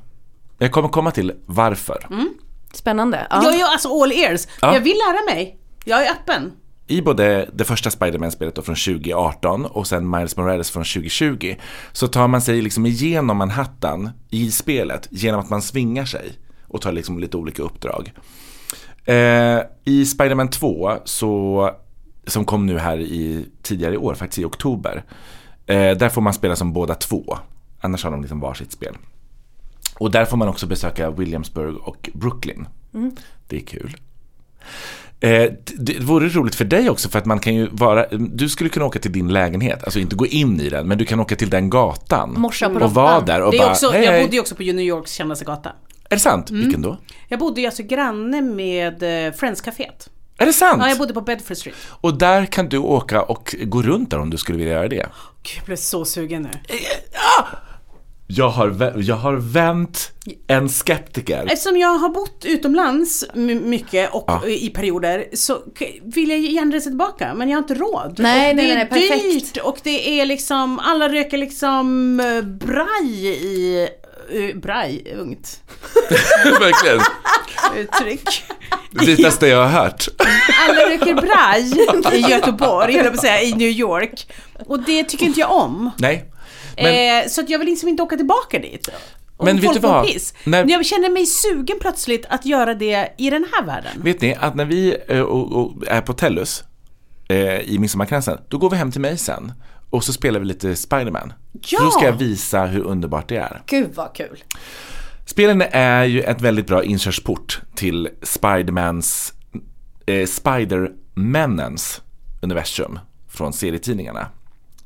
Jag kommer komma till varför. Spännande. Ja. Jag är alltså all ears. Ja. Jag vill lära mig. Jag är öppen. I både det första Spider-Man-spelet från 2018 och sen Miles Morales från 2020 så tar man sig liksom igenom Manhattan i spelet genom att man svingar sig och tar liksom lite olika uppdrag. Eh, I Spider-Man 2 så, som kom nu här i tidigare i år, faktiskt i oktober, eh, där får man spela som båda två. Annars har de liksom varsitt spel. Och där får man också besöka Williamsburg och Brooklyn. Det är kul. Eh, det- vore roligt för dig också för att man kan ju vara, du skulle kunna åka till din lägenhet, alltså inte gå in i den, men du kan åka till den gatan. Morsa på och vara där och Det är bara, också, hej, jag bodde ju också på New Yorks kändaste gata. Är det sant? Vilken då? Jag bodde ju alltså granne med eh, Friends-caféet. Är det sant? Ja, jag bodde på Bedford Street. Och där kan du åka och gå runt där om du skulle vilja göra det. Gud, jag blev så sugen nu. Jag har, jag har vänt en skeptiker. Eftersom jag har bott utomlands my- mycket och Ja. i perioder så vill jag gärna resa tillbaka men jag har inte råd. Nej, och nej, det nej, är perfekt. dyrt och det är liksom, alla röker liksom eh, braj i, uh, braj, ungt (laughs) Verkligen. uttryck. Det vitaste jag har hört. Alla röker braj i Göteborg, jag på att säga, i New York. Och det tycker inte jag om. Nej. Men, eh, så att jag vill liksom inte åka tillbaka dit. Men vet du vad? Piss. När- jag känner mig sugen plötsligt att göra det i den här världen. vet ni att när vi eh, är på Tellus eh, i Midsommarkransen, då går vi hem till mig sen. Och så spelar vi lite Spiderman. Ja! För då ska jag visa hur underbart det är. Gud vad kul. Spelen är ju ett väldigt bra inkörsport till Spidermans, eh, Spider-männens universum från serietidningarna.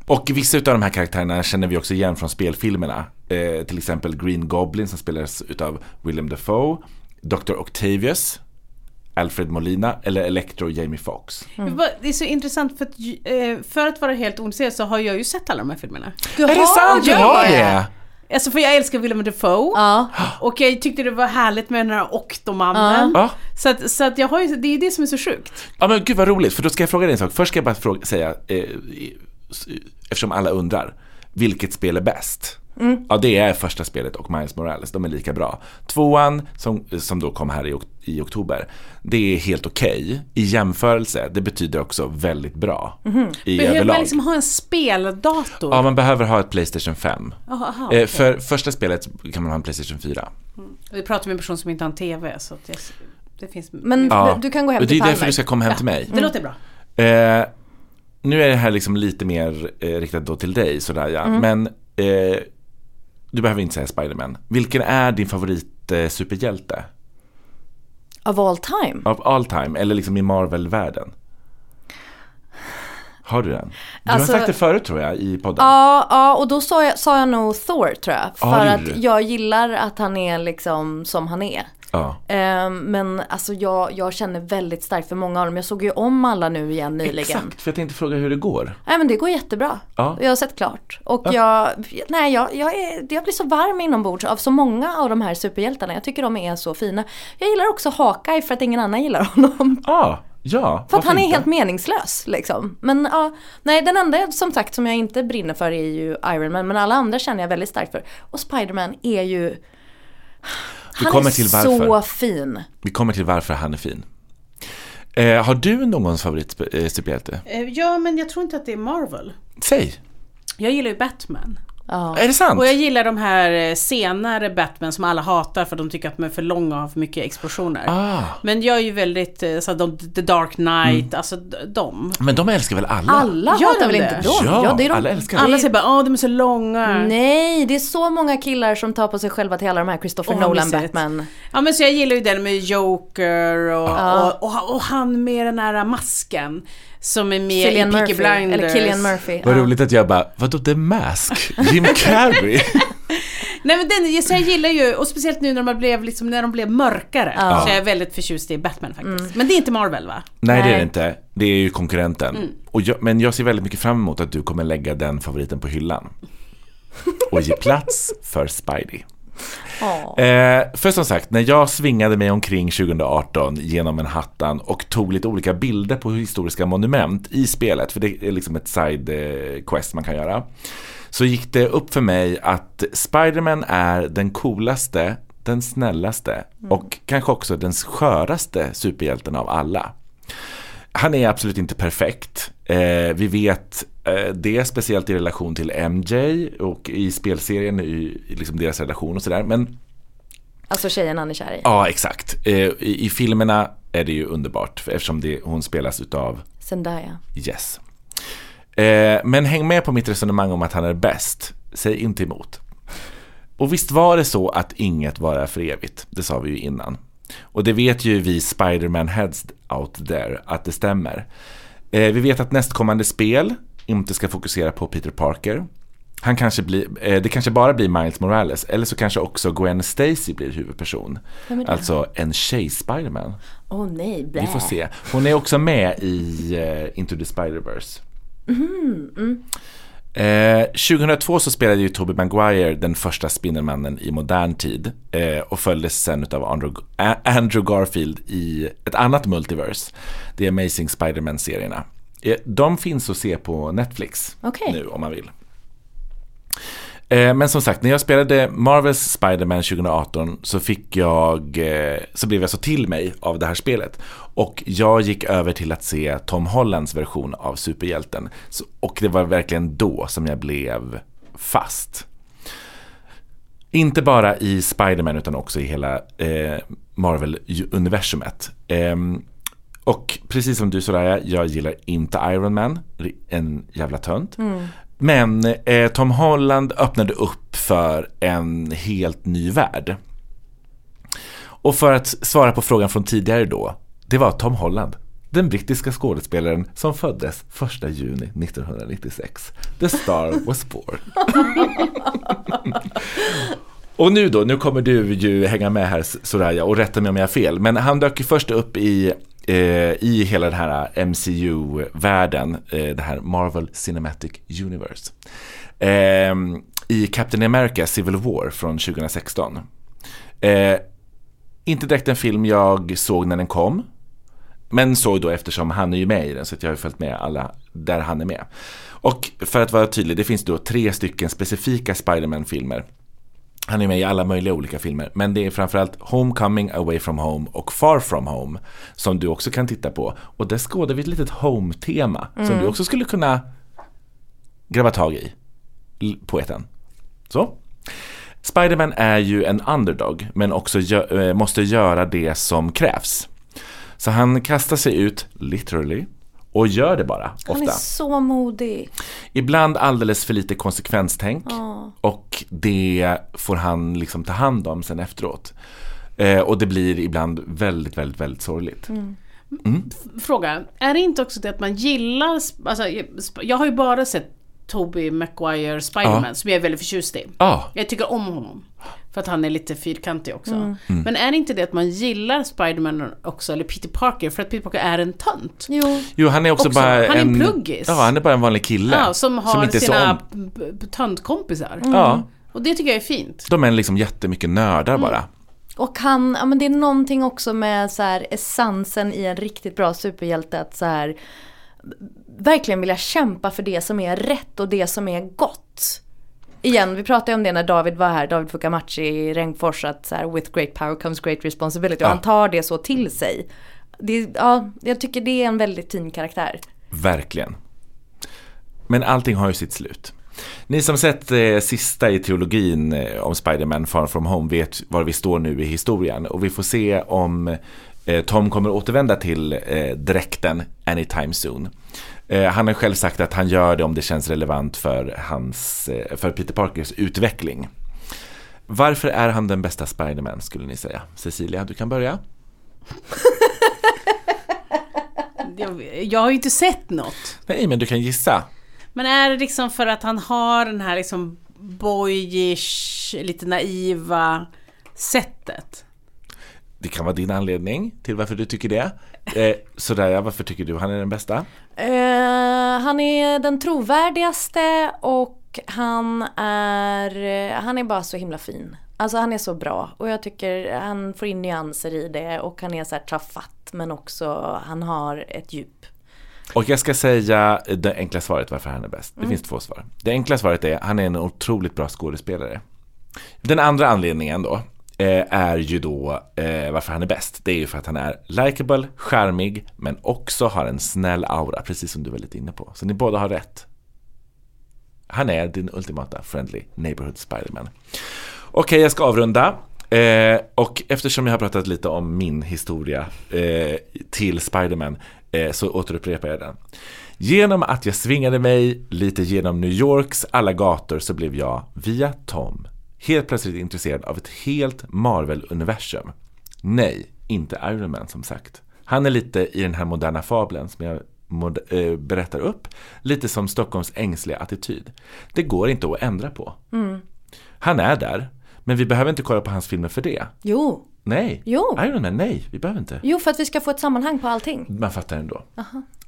Och vissa av de här karaktärerna känner vi också igen från spelfilmerna. Eh, till exempel Green Goblin som spelades utav Willem Dafoe, Dr. Octavius, Alfred Molina eller Electro Jamie Foxx. Det var- Det är så intressant för att, eh, för att vara helt ointresserad så har jag ju sett alla de här filmerna. Du Är det sant? Du har det? Alltså för jag älskar Willem Dafoe Ja. och jag tyckte det var härligt med den här Oktomannen. Ja. Så, att, så att jag har ju, det är det som är så sjukt. Ja men gud vad roligt, för då ska jag fråga dig en sak. Först ska jag bara fråga, säga, eh, eftersom alla undrar, vilket spel är bäst? Ja det är första spelet och Miles Morales, de är lika bra. Tvåan, som, som då kom här i, i oktober, det är helt okej. I jämförelse, det betyder också väldigt bra. I Behöver överlag. man liksom ha en speldator? Ja, man behöver ha ett Playstation 5. Aha, aha, Eh, okej. För första spelet kan man ha en Playstation 4. Vi pratar med en person som inte har en TV så jag, det finns... Men Ja. du kan gå hem till Det är därför du ska komma hem till mig. Det låter bra. Eh, nu är det här liksom lite mer eh, riktat då till dig sådär ja. Men eh, du behöver inte säga Spiderman. Vilken är din favorit eh, superhjälte? Of all time. Of all time, eller liksom i Marvel-världen? Har du den? Du Alltså- har sagt det förut tror jag i podden. Ja, ja, och då sa jag, sa jag nog Thor tror jag. Ja, För det att jag gillar att han är liksom som han är. Ja. Ehm, men alltså jag, jag känner väldigt starkt för många av dem. Jag såg ju om alla nu igen nyligen. Exakt, för jag tänkte fråga hur det går. Nej men det går jättebra. Ja. Jag har sett klart. Och jag, nej, jag, jag, är, jag blir så varm inombords av så många av de här superhjältarna. Jag tycker de är så fina. Jag gillar också Hawkeye för att ingen annan gillar honom. (laughs) Ah, ja, För att han är inte? helt meningslös liksom. Men ja, nej den enda som sagt som jag inte brinner för är ju Iron Man. Men alla andra känner jag väldigt starkt för. Och Spiderman är ju... Han kommer är till så fin. Vi kommer till varför han är fin. Eh, har du någon favorit eh? Eh, Ja, men jag tror inte att det är Marvel. Säg! Jag gillar ju Batman. Ja. Är det sant? Och jag gillar de här eh, senare Batman som alla hatar för de tycker att de är för långa och har för mycket explosioner. Ah, Men jag är ju väldigt, eh, så de, The Dark Knight, alltså d- de. men de älskar väl alla? Alla Gör hatar de väl det? inte dem? Ja, det är de... alla älskar Alla säger bara åh de är så långa. Nej, det är så många killar som tar på sig själva till alla de här Christopher vad Nolan. Batman. Ja men så jag gillar ju den med Joker och, och, och, och han med den här masken. Som är med Cillian i Peaky Murphy. Blinders. Eller Killian Murphy. Vad Ja. roligt att jag bara, vadå The Mask? Jim (laughs) Carrey? Nej men den, jag gillar ju, och speciellt nu när de blev, liksom, när de blev mörkare. Ja. Så jag är väldigt förtjust i Batman faktiskt. Men det är inte Marvel va? Nej det är Nej. det inte, det är ju konkurrenten. Och jag, men jag ser väldigt mycket fram emot att du kommer lägga den favoriten på hyllan. Och ge plats för Spidey. Eh, för som sagt, när jag svingade mig omkring 2018 genom en hattan och tog lite olika bilder på historiska monument i spelet, för det är liksom ett side eh, quest man kan göra, så gick det upp för mig att Spiderman är den coolaste, den snällaste och kanske också den sköraste superhjälten av alla. Han är absolut inte perfekt. Eh, vi vet eh, det speciellt i relation till MJ och i spelserien i, i liksom deras relation och sådär. Men Alltså tjejen han är kär i. ja, exakt. Eh, i, I filmerna är det ju underbart eftersom det, hon spelas utav Zendaya. Yes. Eh, men häng med på mitt resonemang om att han är bäst. Säg inte emot. Och visst var det så att inget varar för evigt. Det sa vi ju innan. Och det vet ju vi Spider-Man heads out there att det stämmer. Eh, vi vet att nästkommande spel inte ska fokusera på Peter Parker. Han kanske blir, eh, det kanske bara blir Miles Morales eller så kanske också Gwen Stacy blir huvudperson. Alltså en tjej-Spiderman. Åh nej, blä. Vi får se. Hon är också med i eh, Into the Spider-Verse. Eh, 2002 så spelade ju Tobey Maguire den första Spindelmannen i modern tid eh, och följdes sen av Andrew, Andrew Garfield i ett annat multiverse, The Amazing Spider-Man-serierna. Eh, de finns att se på Netflix Okej. nu om man vill. Eh, men som sagt, när jag spelade Marvels Spider-Man 2018 så fick jag, eh, så blev jag så till mig av det här spelet. Och jag gick över till att se Tom Hollands version av superhjälten. Och det var verkligen då som jag blev fast. Inte bara i Spider-Man utan också i hela eh, Marvel-universumet. Ehm, och precis som du Soraya, jag gillar inte Iron Man, en jävla tönt. Mm. Men eh, Tom Holland öppnade upp för en helt ny värld. Och för att svara på frågan från tidigare då, det var Tom Holland. Den brittiska skådespelaren som föddes 1 juni 1996. The star was born. (laughs) Och nu då, nu kommer du ju hänga med här Soraya och rätta mig om jag har fel. Men han dök ju först upp i, Eh, i hela den här MCU-världen, eh, det här Marvel Cinematic Universe. Eh, I Captain America Civil War från 2016. Inte direkt en film jag såg när den kom. Men såg då eftersom han är ju med i den så att jag har följt med alla där han är med. Och för att vara tydlig, det finns då tre stycken specifika Spider-Man-filmer. Han är med i alla möjliga olika filmer, men det är framförallt Homecoming, Away from Home och Far from Home som du också kan titta på. Och där skådar vi ett litet home-tema som du också skulle kunna gräva tag i, poeten. Så. Spiderman är ju en underdog, men också gö- eh, måste göra det som krävs. Så han kastar sig ut, literally, och gör det bara, Han är ofta. så modig. Ibland alldeles för lite konsekvenstänk Ja. och det får han liksom ta hand om sen efteråt. Eh, och det blir ibland väldigt, väldigt, väldigt sorgligt. Fråga, är det inte också det att man gillar, alltså, jag har ju bara sett Tobey Maguire Spiderman Ja. som jag är väldigt förtjust i. Ja, Jag tycker om honom. För att han är lite fyrkantig också. Mm. Men är det inte det att man gillar Spiderman också, eller Peter Parker, för att Peter Parker är en tönt? Jo, jo han är också, Också. bara Han är en pluggis. Ja, han är bara en vanlig kille. Ja, som har inte är så sina om- töntkompisar. Ja, Och det tycker jag är fint. de är liksom jättemycket nördar bara. och han, ja men det är någonting också med så här essensen i en riktigt bra superhjälte att så här verkligen vilja kämpa för det som är rätt och det som är gott. Igen, vi pratade om det när David var här, David Fukamachi i Regnfors, att så här, with great power comes great responsibility. Och Ja. han tar det så till sig. Det, ja, jag tycker det är en väldigt fin karaktär. Verkligen. Men allting har ju sitt slut. Ni som sett eh, sista i trilogin eh, om Spider-Man Far From Home vet var vi står nu i historien och vi får se om eh, Tom kommer återvända till eh, dräkten anytime soon. Eh, han har själv sagt att han gör det om det känns relevant för, hans, eh, för Peter Parkers utveckling. Varför är han den bästa Spider-Man skulle ni säga? Cecilia, du kan börja. (laughs) Jag, jag har ju inte sett något. Nej, men du kan gissa. Men är det liksom för att han har den här liksom boyish, lite naiva sättet? Det kan vara din anledning till varför du tycker det. Eh, sådär ja, varför tycker du han är den bästa? Eh, han är den trovärdigaste och han är, han är bara så himla fin. Alltså han är så bra och jag tycker han får in nyanser i det och han är så här tafatt men också han har ett djup. Och jag ska säga det enkla svaret varför han är bäst. Det finns två svar. Det enkla svaret är han är en otroligt bra skådespelare. Den andra anledningen då Eh, är ju då eh, varför han är bäst. Det är ju för att han är likable, charmig men också har en snäll aura, precis som du var lite inne på. Så ni båda har rätt. Han är din ultimata friendly neighborhood Spiderman. Okej, jag ska avrunda. Eh, och eftersom jag har pratat lite om min historia eh, till Spiderman eh, så återupprepar jag den. Genom att jag svingade mig lite genom New Yorks alla gator så blev jag, via Tom, helt plötsligt intresserad av ett helt Marvel-universum. Nej, inte Iron Man som sagt. Han är lite i den här moderna fabeln som jag mod- eh, berättar upp, lite som Stockholms ängsliga attityd. Det går inte att ändra på. Han är där, men vi behöver inte kolla på hans filmer för det. Jo, Nej, Jo. Iron Man, nej, vi behöver inte. jo för att vi ska få ett sammanhang på allting. Man fattar ändå.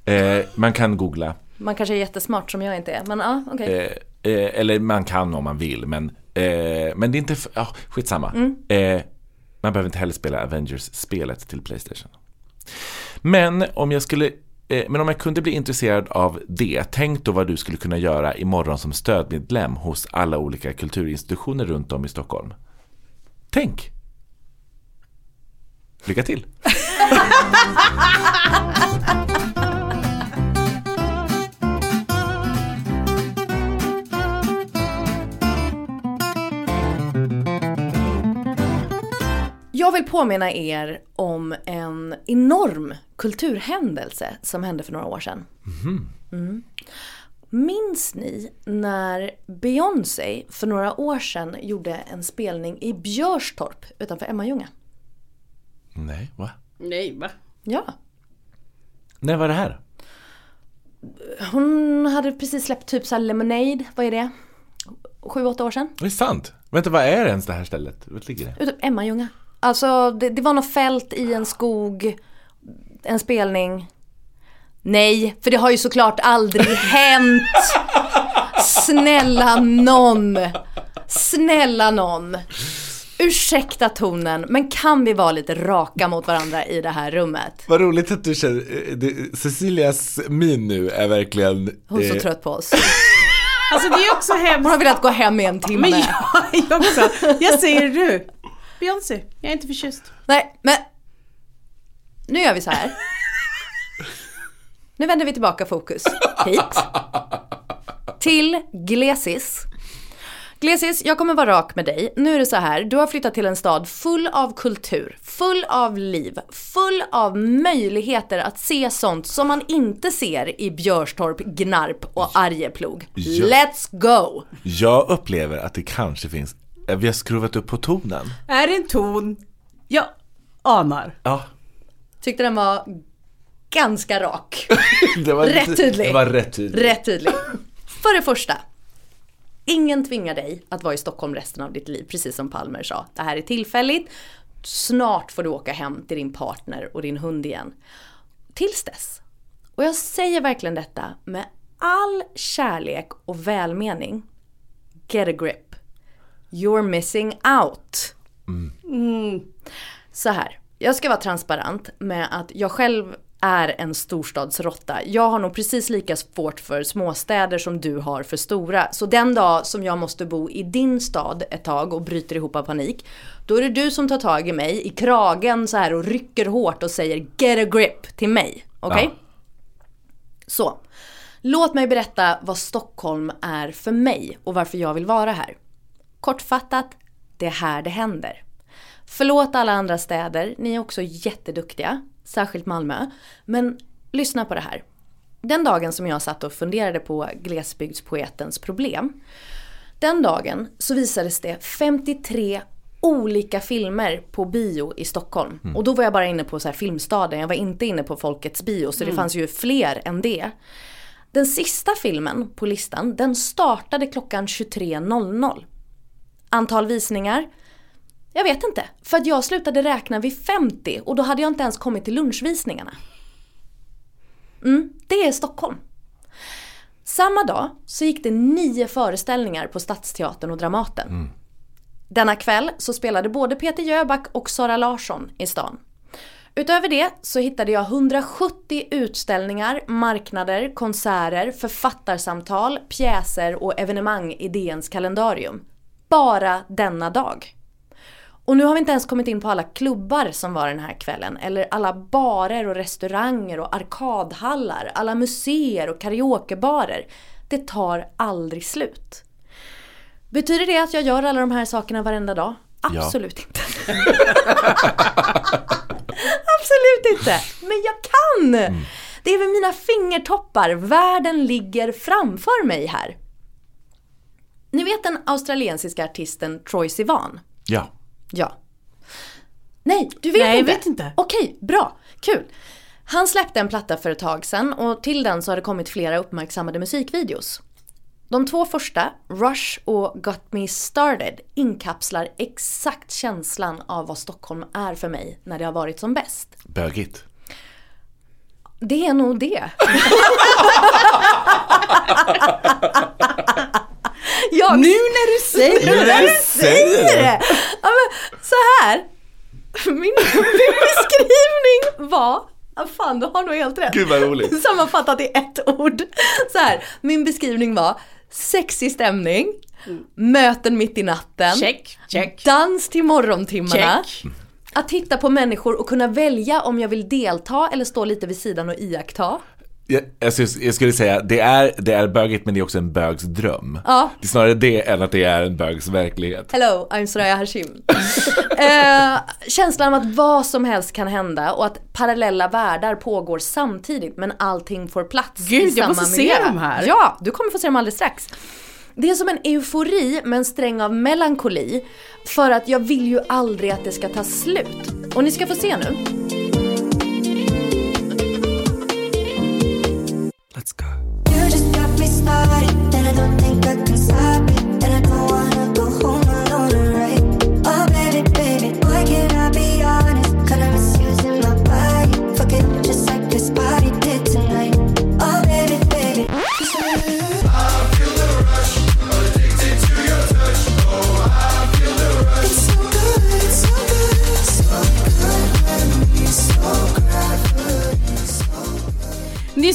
Eh, man kan googla, Man kanske är jättesmart som jag inte är, men ja, okej. eh, eh, eller man kan om man vill, men, eh, men det är inte, ja, skitsamma. Eh, man behöver inte heller spela Avengers-spelet till Playstation. Men om jag skulle eh, men om jag kunde bli intresserad av det, tänk då vad du skulle kunna göra imorgon som stödmedlem hos alla olika kulturinstitutioner runt om i Stockholm. Tänk! Lycka till! (laughs) Jag vill påminna er om en enorm kulturhändelse som hände för några år sedan. Mm. Minns ni när Beyoncé för några år sedan gjorde en spelning i Björstorp utanför Emmaljunga? Nej, va? Nej, va? Ja. När var det här? Hon hade precis släppt typ så här Lemonade, vad är det? Sju, åtta år sedan. Det är sant. Vänta, vad är ens det här stället? Vart ligger det? Utav Emmaljunga. Alltså det, det var något fält i en skog, en spelning. Nej, för det har ju såklart aldrig (laughs) hänt. Snälla någon. Snälla någon. Ursäkta tonen, men kan vi vara lite raka mot varandra i det här rummet? Vad roligt att du känner, eh, det, Cecilias min nu är verkligen... Hon är så eh, trött på oss. Alltså det är också Hon hemskt. har velat gå hem i en timme. Men jag är också. Jag säger du. Beyoncé, jag är inte förtjust. Nej, men nu gör vi så här. Nu vänder vi tillbaka fokus hit. Till Glesis. Glesis, jag kommer vara rak med dig. Nu är det så här, du har flyttat till en stad full av kultur, full av liv, full av möjligheter att se sånt som man inte ser i Björstorp, Gnarp och Arjeplog. Ja. Let's go! Jag upplever att det kanske finns, vi har skruvat upp på tonen. Är det en ton? Jag anar. Ja, Tyckte den var ganska rak. (laughs) det var Rätt tydlig. Det var rätt tydlig. Rätt tydlig. För det första. Ingen tvingar dig att vara i Stockholm resten av ditt liv, precis som Palmer sa. Det här är tillfälligt. Snart får du åka hem till din partner och din hund igen. Tills dess. Och jag säger verkligen detta med all kärlek och välmening. Get a grip. You're missing out. Mm. Så här, jag ska vara transparent med att jag själv är en storstadsrotta. Jag har nog precis lika svårt för småstäder som du har för stora. Så den dag som jag måste bo i din stad ett tag och bryter ihop av panik, då är det du som tar tag i mig i kragen så här och rycker hårt och säger get a grip till mig. Okej? Ja. Så, låt mig berätta vad Stockholm är för mig och varför jag vill vara här. Kortfattat, det är här det händer. Förlåt alla andra städer, ni är också jätteduktiga, särskilt Malmö. Men lyssna på det här. Den dagen som jag satt och funderade på glesbygdspoetens problem. Den dagen så visades det 53 olika filmer på bio i Stockholm. Och då var jag bara inne på så filmstaden, jag var inte inne på Folkets bio, så det fanns ju fler än det. Den sista filmen på listan, den startade klockan 23.00. Antal visningar? Jag vet inte, för att jag slutade räkna vid 50 och då hade jag inte ens kommit till lunchvisningarna. Mm, det är Stockholm. Samma dag så gick det nio föreställningar på Stadsteatern och Dramaten. Denna kväll så spelade både Peter Jöback och Sara Larsson i stan. Utöver det så hittade jag 170 utställningar, marknader, konserter, författarsamtal, pjäser och evenemang i DNs kalendarium. Bara denna dag. Och nu har vi inte ens kommit in på alla klubbar som var den här kvällen. Eller alla barer och restauranger och arkadhallar, alla museer och karaokebarer. Det tar aldrig slut. Betyder det att jag gör alla de här sakerna varenda dag? Ja. Absolut inte. (laughs) Absolut inte. Men jag kan! Det är vid mina fingertoppar. Världen ligger framför mig här. Ni vet den australiensiska artisten Troye Sivan? Ja. Ja. Nej, du vet Nej, jag inte? vet inte. Okej, bra. Kul. Han släppte en platta för ett tag sedan och till den så har det kommit flera uppmärksammade musikvideos. De två första, Rush och Got Me Started, inkapslar exakt känslan av vad Stockholm är för mig när det har varit som bäst. Bögigt. Det är nog det. (laughs) Jag, Nu när du säger Nu när det. du säger det. det! Ja, men, så här. Min, min (laughs) beskrivning var, fan du har nog helt rätt. Gud vad roligt. Sammanfattat i ett ord. Så här, min beskrivning var sexig stämning, möten mitt i natten, Check, check. dans till morgontimmarna. Check. Att titta på människor och kunna välja om jag vill delta eller stå lite vid sidan och iaktta. Jag, jag, skulle- jag skulle säga, det är, det är bögigt men det är också en bögs dröm. Ja. Det är snarare det än att det är en bögs verklighet. Hello, I'm Soraya Hashim. (laughs) eh, känslan av att vad som helst kan hända och att parallella världar pågår samtidigt men allting får plats Gud, i jag samma måste se miljö. dem här. Ja, du kommer få se dem alldeles strax. Det är som en eufori med en sträng av melankoli för att jag vill ju aldrig att det ska ta slut. Och ni ska få se nu. Let's go. You just got me started, and I don't think I can stop it. And I don't wanna go home alone? Oh, baby, baby, why can't I be honest? Kinda misusing my body, fuck it just like this body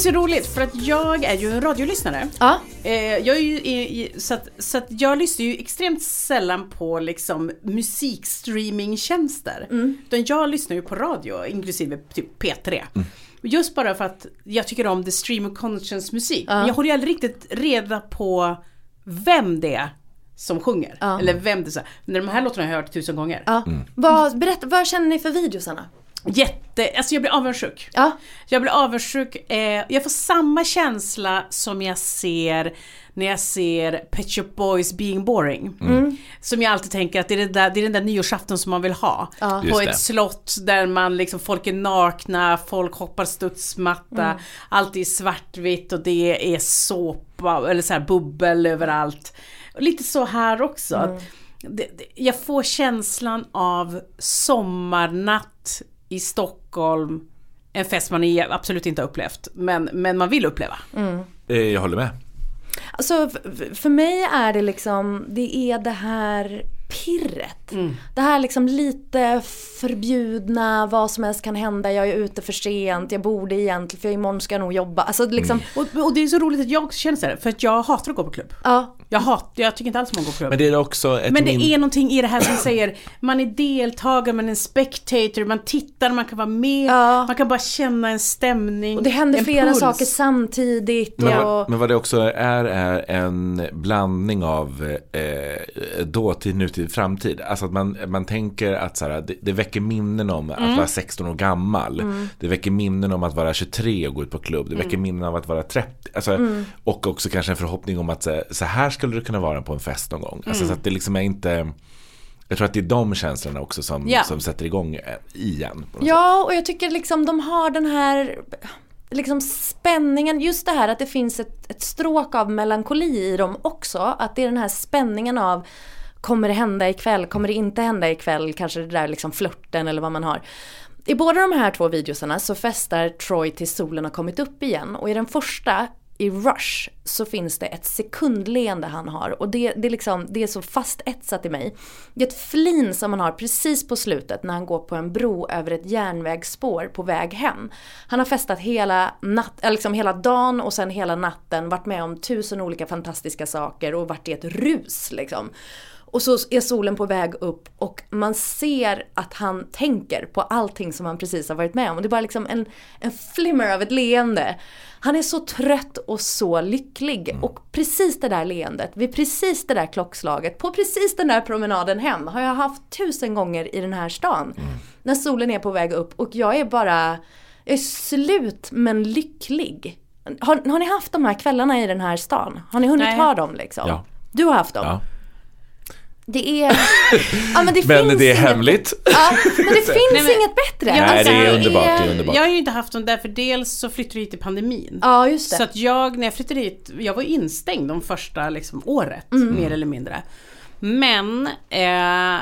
så roligt för att jag är ju en radiolyssnare. Ja, Eh, jag är ju i, så, att, så att jag lyssnar ju extremt sällan på liksom musikstreamingtjänster. Utan jag lyssnar ju på radio, inklusive typ P3. Just bara för att jag tycker om the stream of conscience musik. Men jag håller ju aldrig riktigt reda på vem det är som sjunger. Ja. Eller vem det är. När de här låtarna har jag hört tusen gånger. ja. Vad, berätta, vad känner ni för videosarna? Jätte, alltså jag blir avundsjuk. Ja. Jag blir avundsjuk. Eh, jag får samma känsla som jag ser när jag ser Pet Shop Boys Being Boring. Som jag alltid tänker att det är, det där, det är den där nyårsafton som man vill ha. Ja. På Just ett det. slott där man liksom, folk är nakna, folk hoppar studsmatta, allt är svartvitt och det är såpa eller så här bubbel överallt. Och lite så här också. Det, det, jag får känslan av sommarnatt i Stockholm. En fest man absolut inte har upplevt, men, men man vill uppleva. Eh, Jag håller med. Alltså för mig är det liksom, det är det här pirret. Mm. Det här liksom lite förbjudna, vad som helst kan hända, jag är ute för sent, jag borde egentligen, för imorgon ska jag nog jobba. Alltså liksom, Mm. Och, och det är så roligt att jag känner så här, för att jag hatar att gå på klubb. ja. Jag, hat, jag tycker inte alls om att gå på klubb. Men det är också ett Men det min- är någonting i det här som säger, man är deltagare, man är en spectator, man tittar, man kan vara med, Ja. man kan bara känna en stämning. Och det händer flera puls. saker samtidigt. Men, och, vad, men vad det också är, är en blandning av eh, dåtid, nutid, framtid. Alltså att man, man tänker att så här, det, det väcker minnen om att Mm. vara 16 år gammal. Det väcker minnen om att vara 23 och gå ut på klubb. Det Mm. väcker minnen av att vara 30. Alltså, Och också kanske en förhoppning om att så, så här skulle det kunna vara på en fest någon gång. Alltså, så att det liksom är inte... Jag tror att det är de känslorna också som, Ja. som sätter igång eh, igen. Ja, och jag tycker liksom de har den här liksom spänningen, just det här att det finns ett, ett stråk av melankoli i dem också. Att det är den här spänningen av Kommer det hända ikväll? Kommer det inte hända ikväll? Kanske det där liksom flörten eller vad man har. I båda de här två videosarna så festar Troy tills solen har kommit upp igen och i den första i Rush så finns det ett sekundleende han har och det, det, är liksom, det är så fastetsat i mig. Det är ett flin som han har precis på slutet när han går på en bro över ett järnvägsspår på väg hem. Han har festat hela, natt, liksom hela dagen och sen hela natten, varit med om tusen olika fantastiska saker och varit i ett rus liksom. Och så är solen på väg upp och man ser att han tänker på allting som han precis har varit med om. Det är bara liksom en, en flimmer av ett leende. Han är så trött och så lycklig. Och precis det där leendet, vid precis det där klockslaget, på precis den där promenaden hem har jag haft tusen gånger i den här stan. När solen är på väg upp och jag är bara, jag är slut men lycklig. Har, har ni haft de här kvällarna i den här stan? Har ni hunnit Nej. ha dem liksom? Ja. Du har haft dem? Ja. Det är... ja, men det (laughs) Men finns det är inget... hemligt. Ja, men det (laughs) finns Nej, men- inget bättre. Ja, Nej, det är underbart. Det är underbart. Jag har ju inte haft dem där, för dels så flyttade jag hit i pandemin. Ja, just det. Så att jag, när jag flyttade hit, jag var instängd de första liksom, året, Mm. mer eller mindre. Men, eh,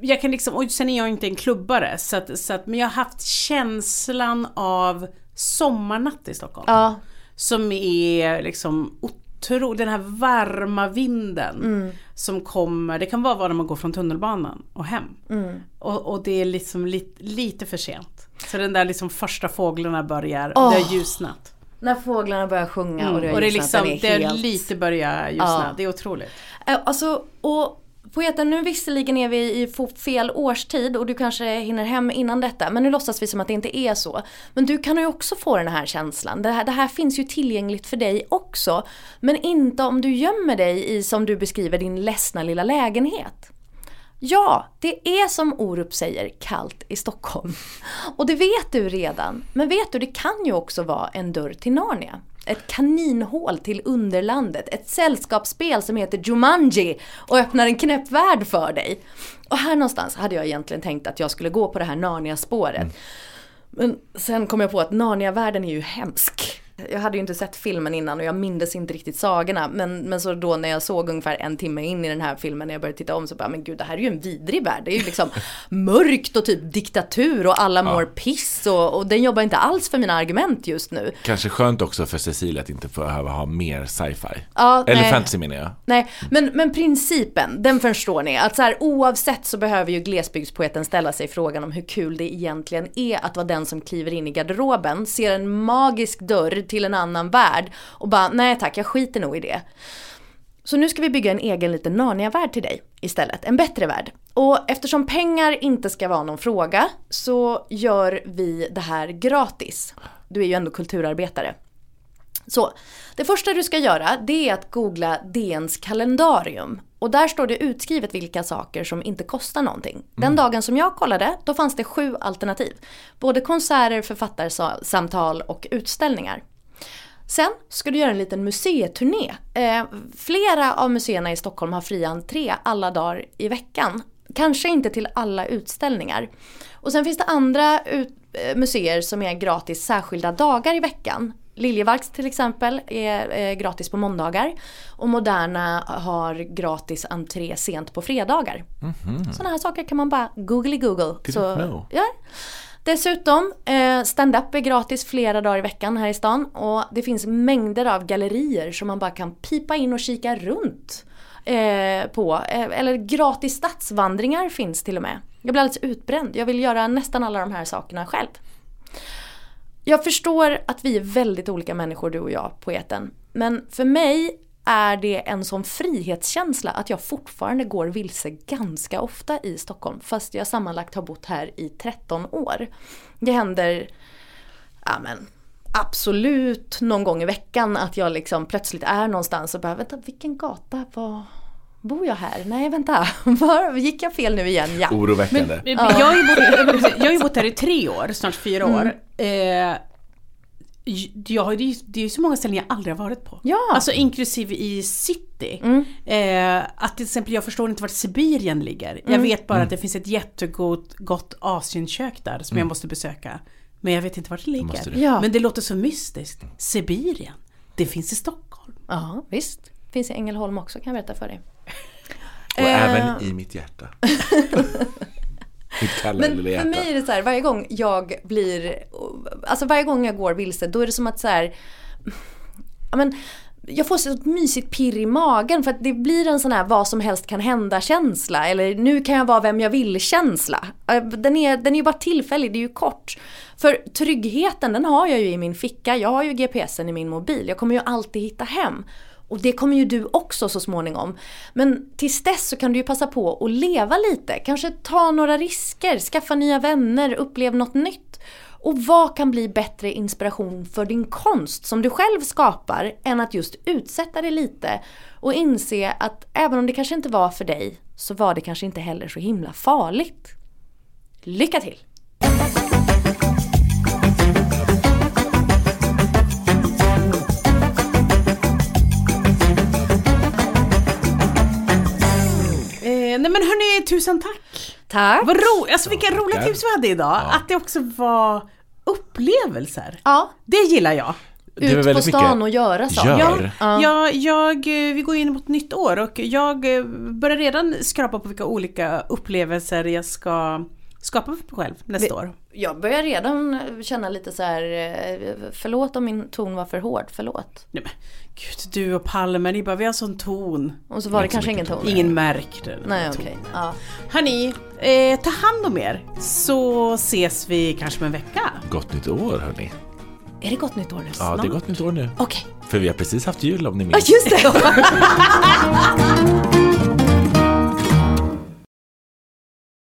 jag kan liksom, och sen är jag inte en klubbare, så att, så att, men jag har haft känslan av sommarnatt i Stockholm. Ja, Som är liksom otro, den här varma vinden Mm. som kommer, det kan vara bara när man går från tunnelbanan och hem. Mm. Och, och det är liksom lite, lite för sent. Så den där liksom första fåglarna börjar, Åh. det har ljusnat. när fåglarna börjar sjunga och det har Mm. och det är ljusnat, liksom, är helt... lite börjat ljusna. Ja. Det är otroligt. Eh, Alltså, och poeten, nu visserligen är vi i fel årstid och du kanske hinner hem innan detta, men nu låtsas vi som att det inte är så. Men du kan ju också få den här känslan. Det här, det här finns ju tillgängligt för dig också. Men inte om du gömmer dig i, som du beskriver, din ledsna lilla lägenhet. Ja, det är som Orup säger kallt i Stockholm. (laughs) Och det vet du redan. Men vet du, det kan ju också vara en dörr till Narnia. Ett kaninhål till underlandet. Ett sällskapsspel som heter Jumanji och öppnar en knäpp värld för dig. Och här någonstans hade jag egentligen tänkt att jag skulle gå på det här Narnia-spåret. Men sen kom jag på att Narnia-världen är ju hemsk. Jag hade ju inte sett filmen innan och jag mindes inte riktigt sagorna. Men, men så då när jag såg ungefär en timme in i den här filmen när jag började titta om så bara, men gud det här är ju en vidrig värld. Det är ju liksom (laughs) mörkt och typ diktatur och alla mår piss och, och den jobbar inte alls för mina argument just nu. Kanske skönt också för Cecilia att inte behöva ha mer sci-fi. Ja, Eller nej. fantasy menar jag. Nej, men, men principen, den förstår ni. Att så här, oavsett så behöver ju glesbygdspoeten ställa sig frågan om hur kul det egentligen är att vara den som kliver in i garderoben, ser en magisk dörr till en annan värld och bara nej tack, jag skiter nog i det. Så nu ska vi bygga en egen liten Narnia-värld till dig istället, en bättre värld. Och eftersom pengar inte ska vara någon fråga så gör vi det här gratis. Du är ju ändå kulturarbetare. Så, det första du ska göra det är att googla DNs kalendarium. Och där står det utskrivet vilka saker som inte kostar någonting. Den dagen som jag kollade, då fanns det sju alternativ. Både konserter, författarsamtal och utställningar. Sen ska du göra en liten museiturné. Eh, flera av museerna i Stockholm har fri entré alla dagar i veckan. Kanske inte till alla utställningar. Och sen finns det andra ut, eh, museer som är gratis särskilda dagar i veckan. Liljevalchs till exempel är eh, gratis på måndagar. Och Moderna har gratis entré sent på fredagar. Sådana här saker kan man bara googly google. Didn't know. Ja. Dessutom, eh, stand-up är gratis flera dagar i veckan här i stan. Och det finns mängder av gallerier som man bara kan pipa in och kika runt eh, på. Eh, eller gratis stadsvandringar finns till och med. Jag blir alldeles utbränd. Jag vill göra nästan alla de här sakerna själv. Jag förstår att vi är väldigt olika människor du och jag, poeten. Men för mig är det en sån frihetskänsla att jag fortfarande går vilse ganska ofta i Stockholm. Fast jag sammanlagt har bott här i 13 år. Det händer, ja men absolut någon gång i veckan att jag liksom plötsligt är någonstans och bara vänta vilken gata var Bor jag här? Nej vänta, (laughs) var, gick jag fel nu igen? Ja. Oroväckande. Men, jag, har bott, jag har ju bott här i tre år, snart fyra Mm. år. Eh, jag det, är ju, det är ju så många ställen jag aldrig har varit på. Ja. Alltså inklusive i city. Mm. Eh, att till exempel jag förstår inte vart Sibirien ligger. Mm. Jag vet bara att det finns ett jättegott gott Asienkök där som jag måste besöka. Men jag vet inte vart det ligger. du. Ja. Men det låter så mystiskt. Sibirien, det finns i Stockholm. Ja visst, finns i Ängelholm också kan jag berätta för dig. Och Eh. även i mitt hjärta. (laughs) Men för mig är det så här, varje gång jag blir, alltså varje gång jag går vilse då är det som att så här, ja men jag får så ett mysigt pirr i magen för att det blir en sån här vad som helst kan hända känsla eller nu kan jag vara vem jag vill känsla. Den är, den är ju bara tillfällig, det är ju kort. För tryggheten den har jag ju i min ficka, jag har ju GPSen i min mobil, jag kommer ju alltid hitta hem. Och det kommer ju du också så småningom. Men tills dess så kan du ju passa på att leva lite. Kanske ta några risker, skaffa nya vänner, upplev något nytt. Och vad kan bli bättre inspiration för din konst som du själv skapar än att just utsätta dig lite och inse att även om det kanske inte var för dig så var det kanske inte heller så himla farligt. Lycka till! Nej men hörni, tusen tack! Tack! Vad ro, alltså vilka roliga tackar. tips vi hade idag. Ja. Att det också var upplevelser. Ja, Det gillar jag. Ut på väldigt stan och göra saker. gör. Ja. Ja, jag, eh, vi går in mot ett nytt år och jag eh, börjar redan skrapa på vilka olika upplevelser jag ska skapa för mig själv nästa år. Jag börjar redan känna lite så här, eh, förlåt om min ton var för hård, förlåt. Nej, men, gud, du och Palme, ni bara, vi har sån ton. Och så var det kanske ingen ton. ton. Ingen märkte den Nej okej. Ja. Hörni, eh, ta hand om er så ses vi kanske om en vecka. Gott nytt år hörni. Är det gott nytt år nu? Ja, det är gott nytt år nu. Okej. För vi har precis haft jul om ni Ja minns. just det! (laughs)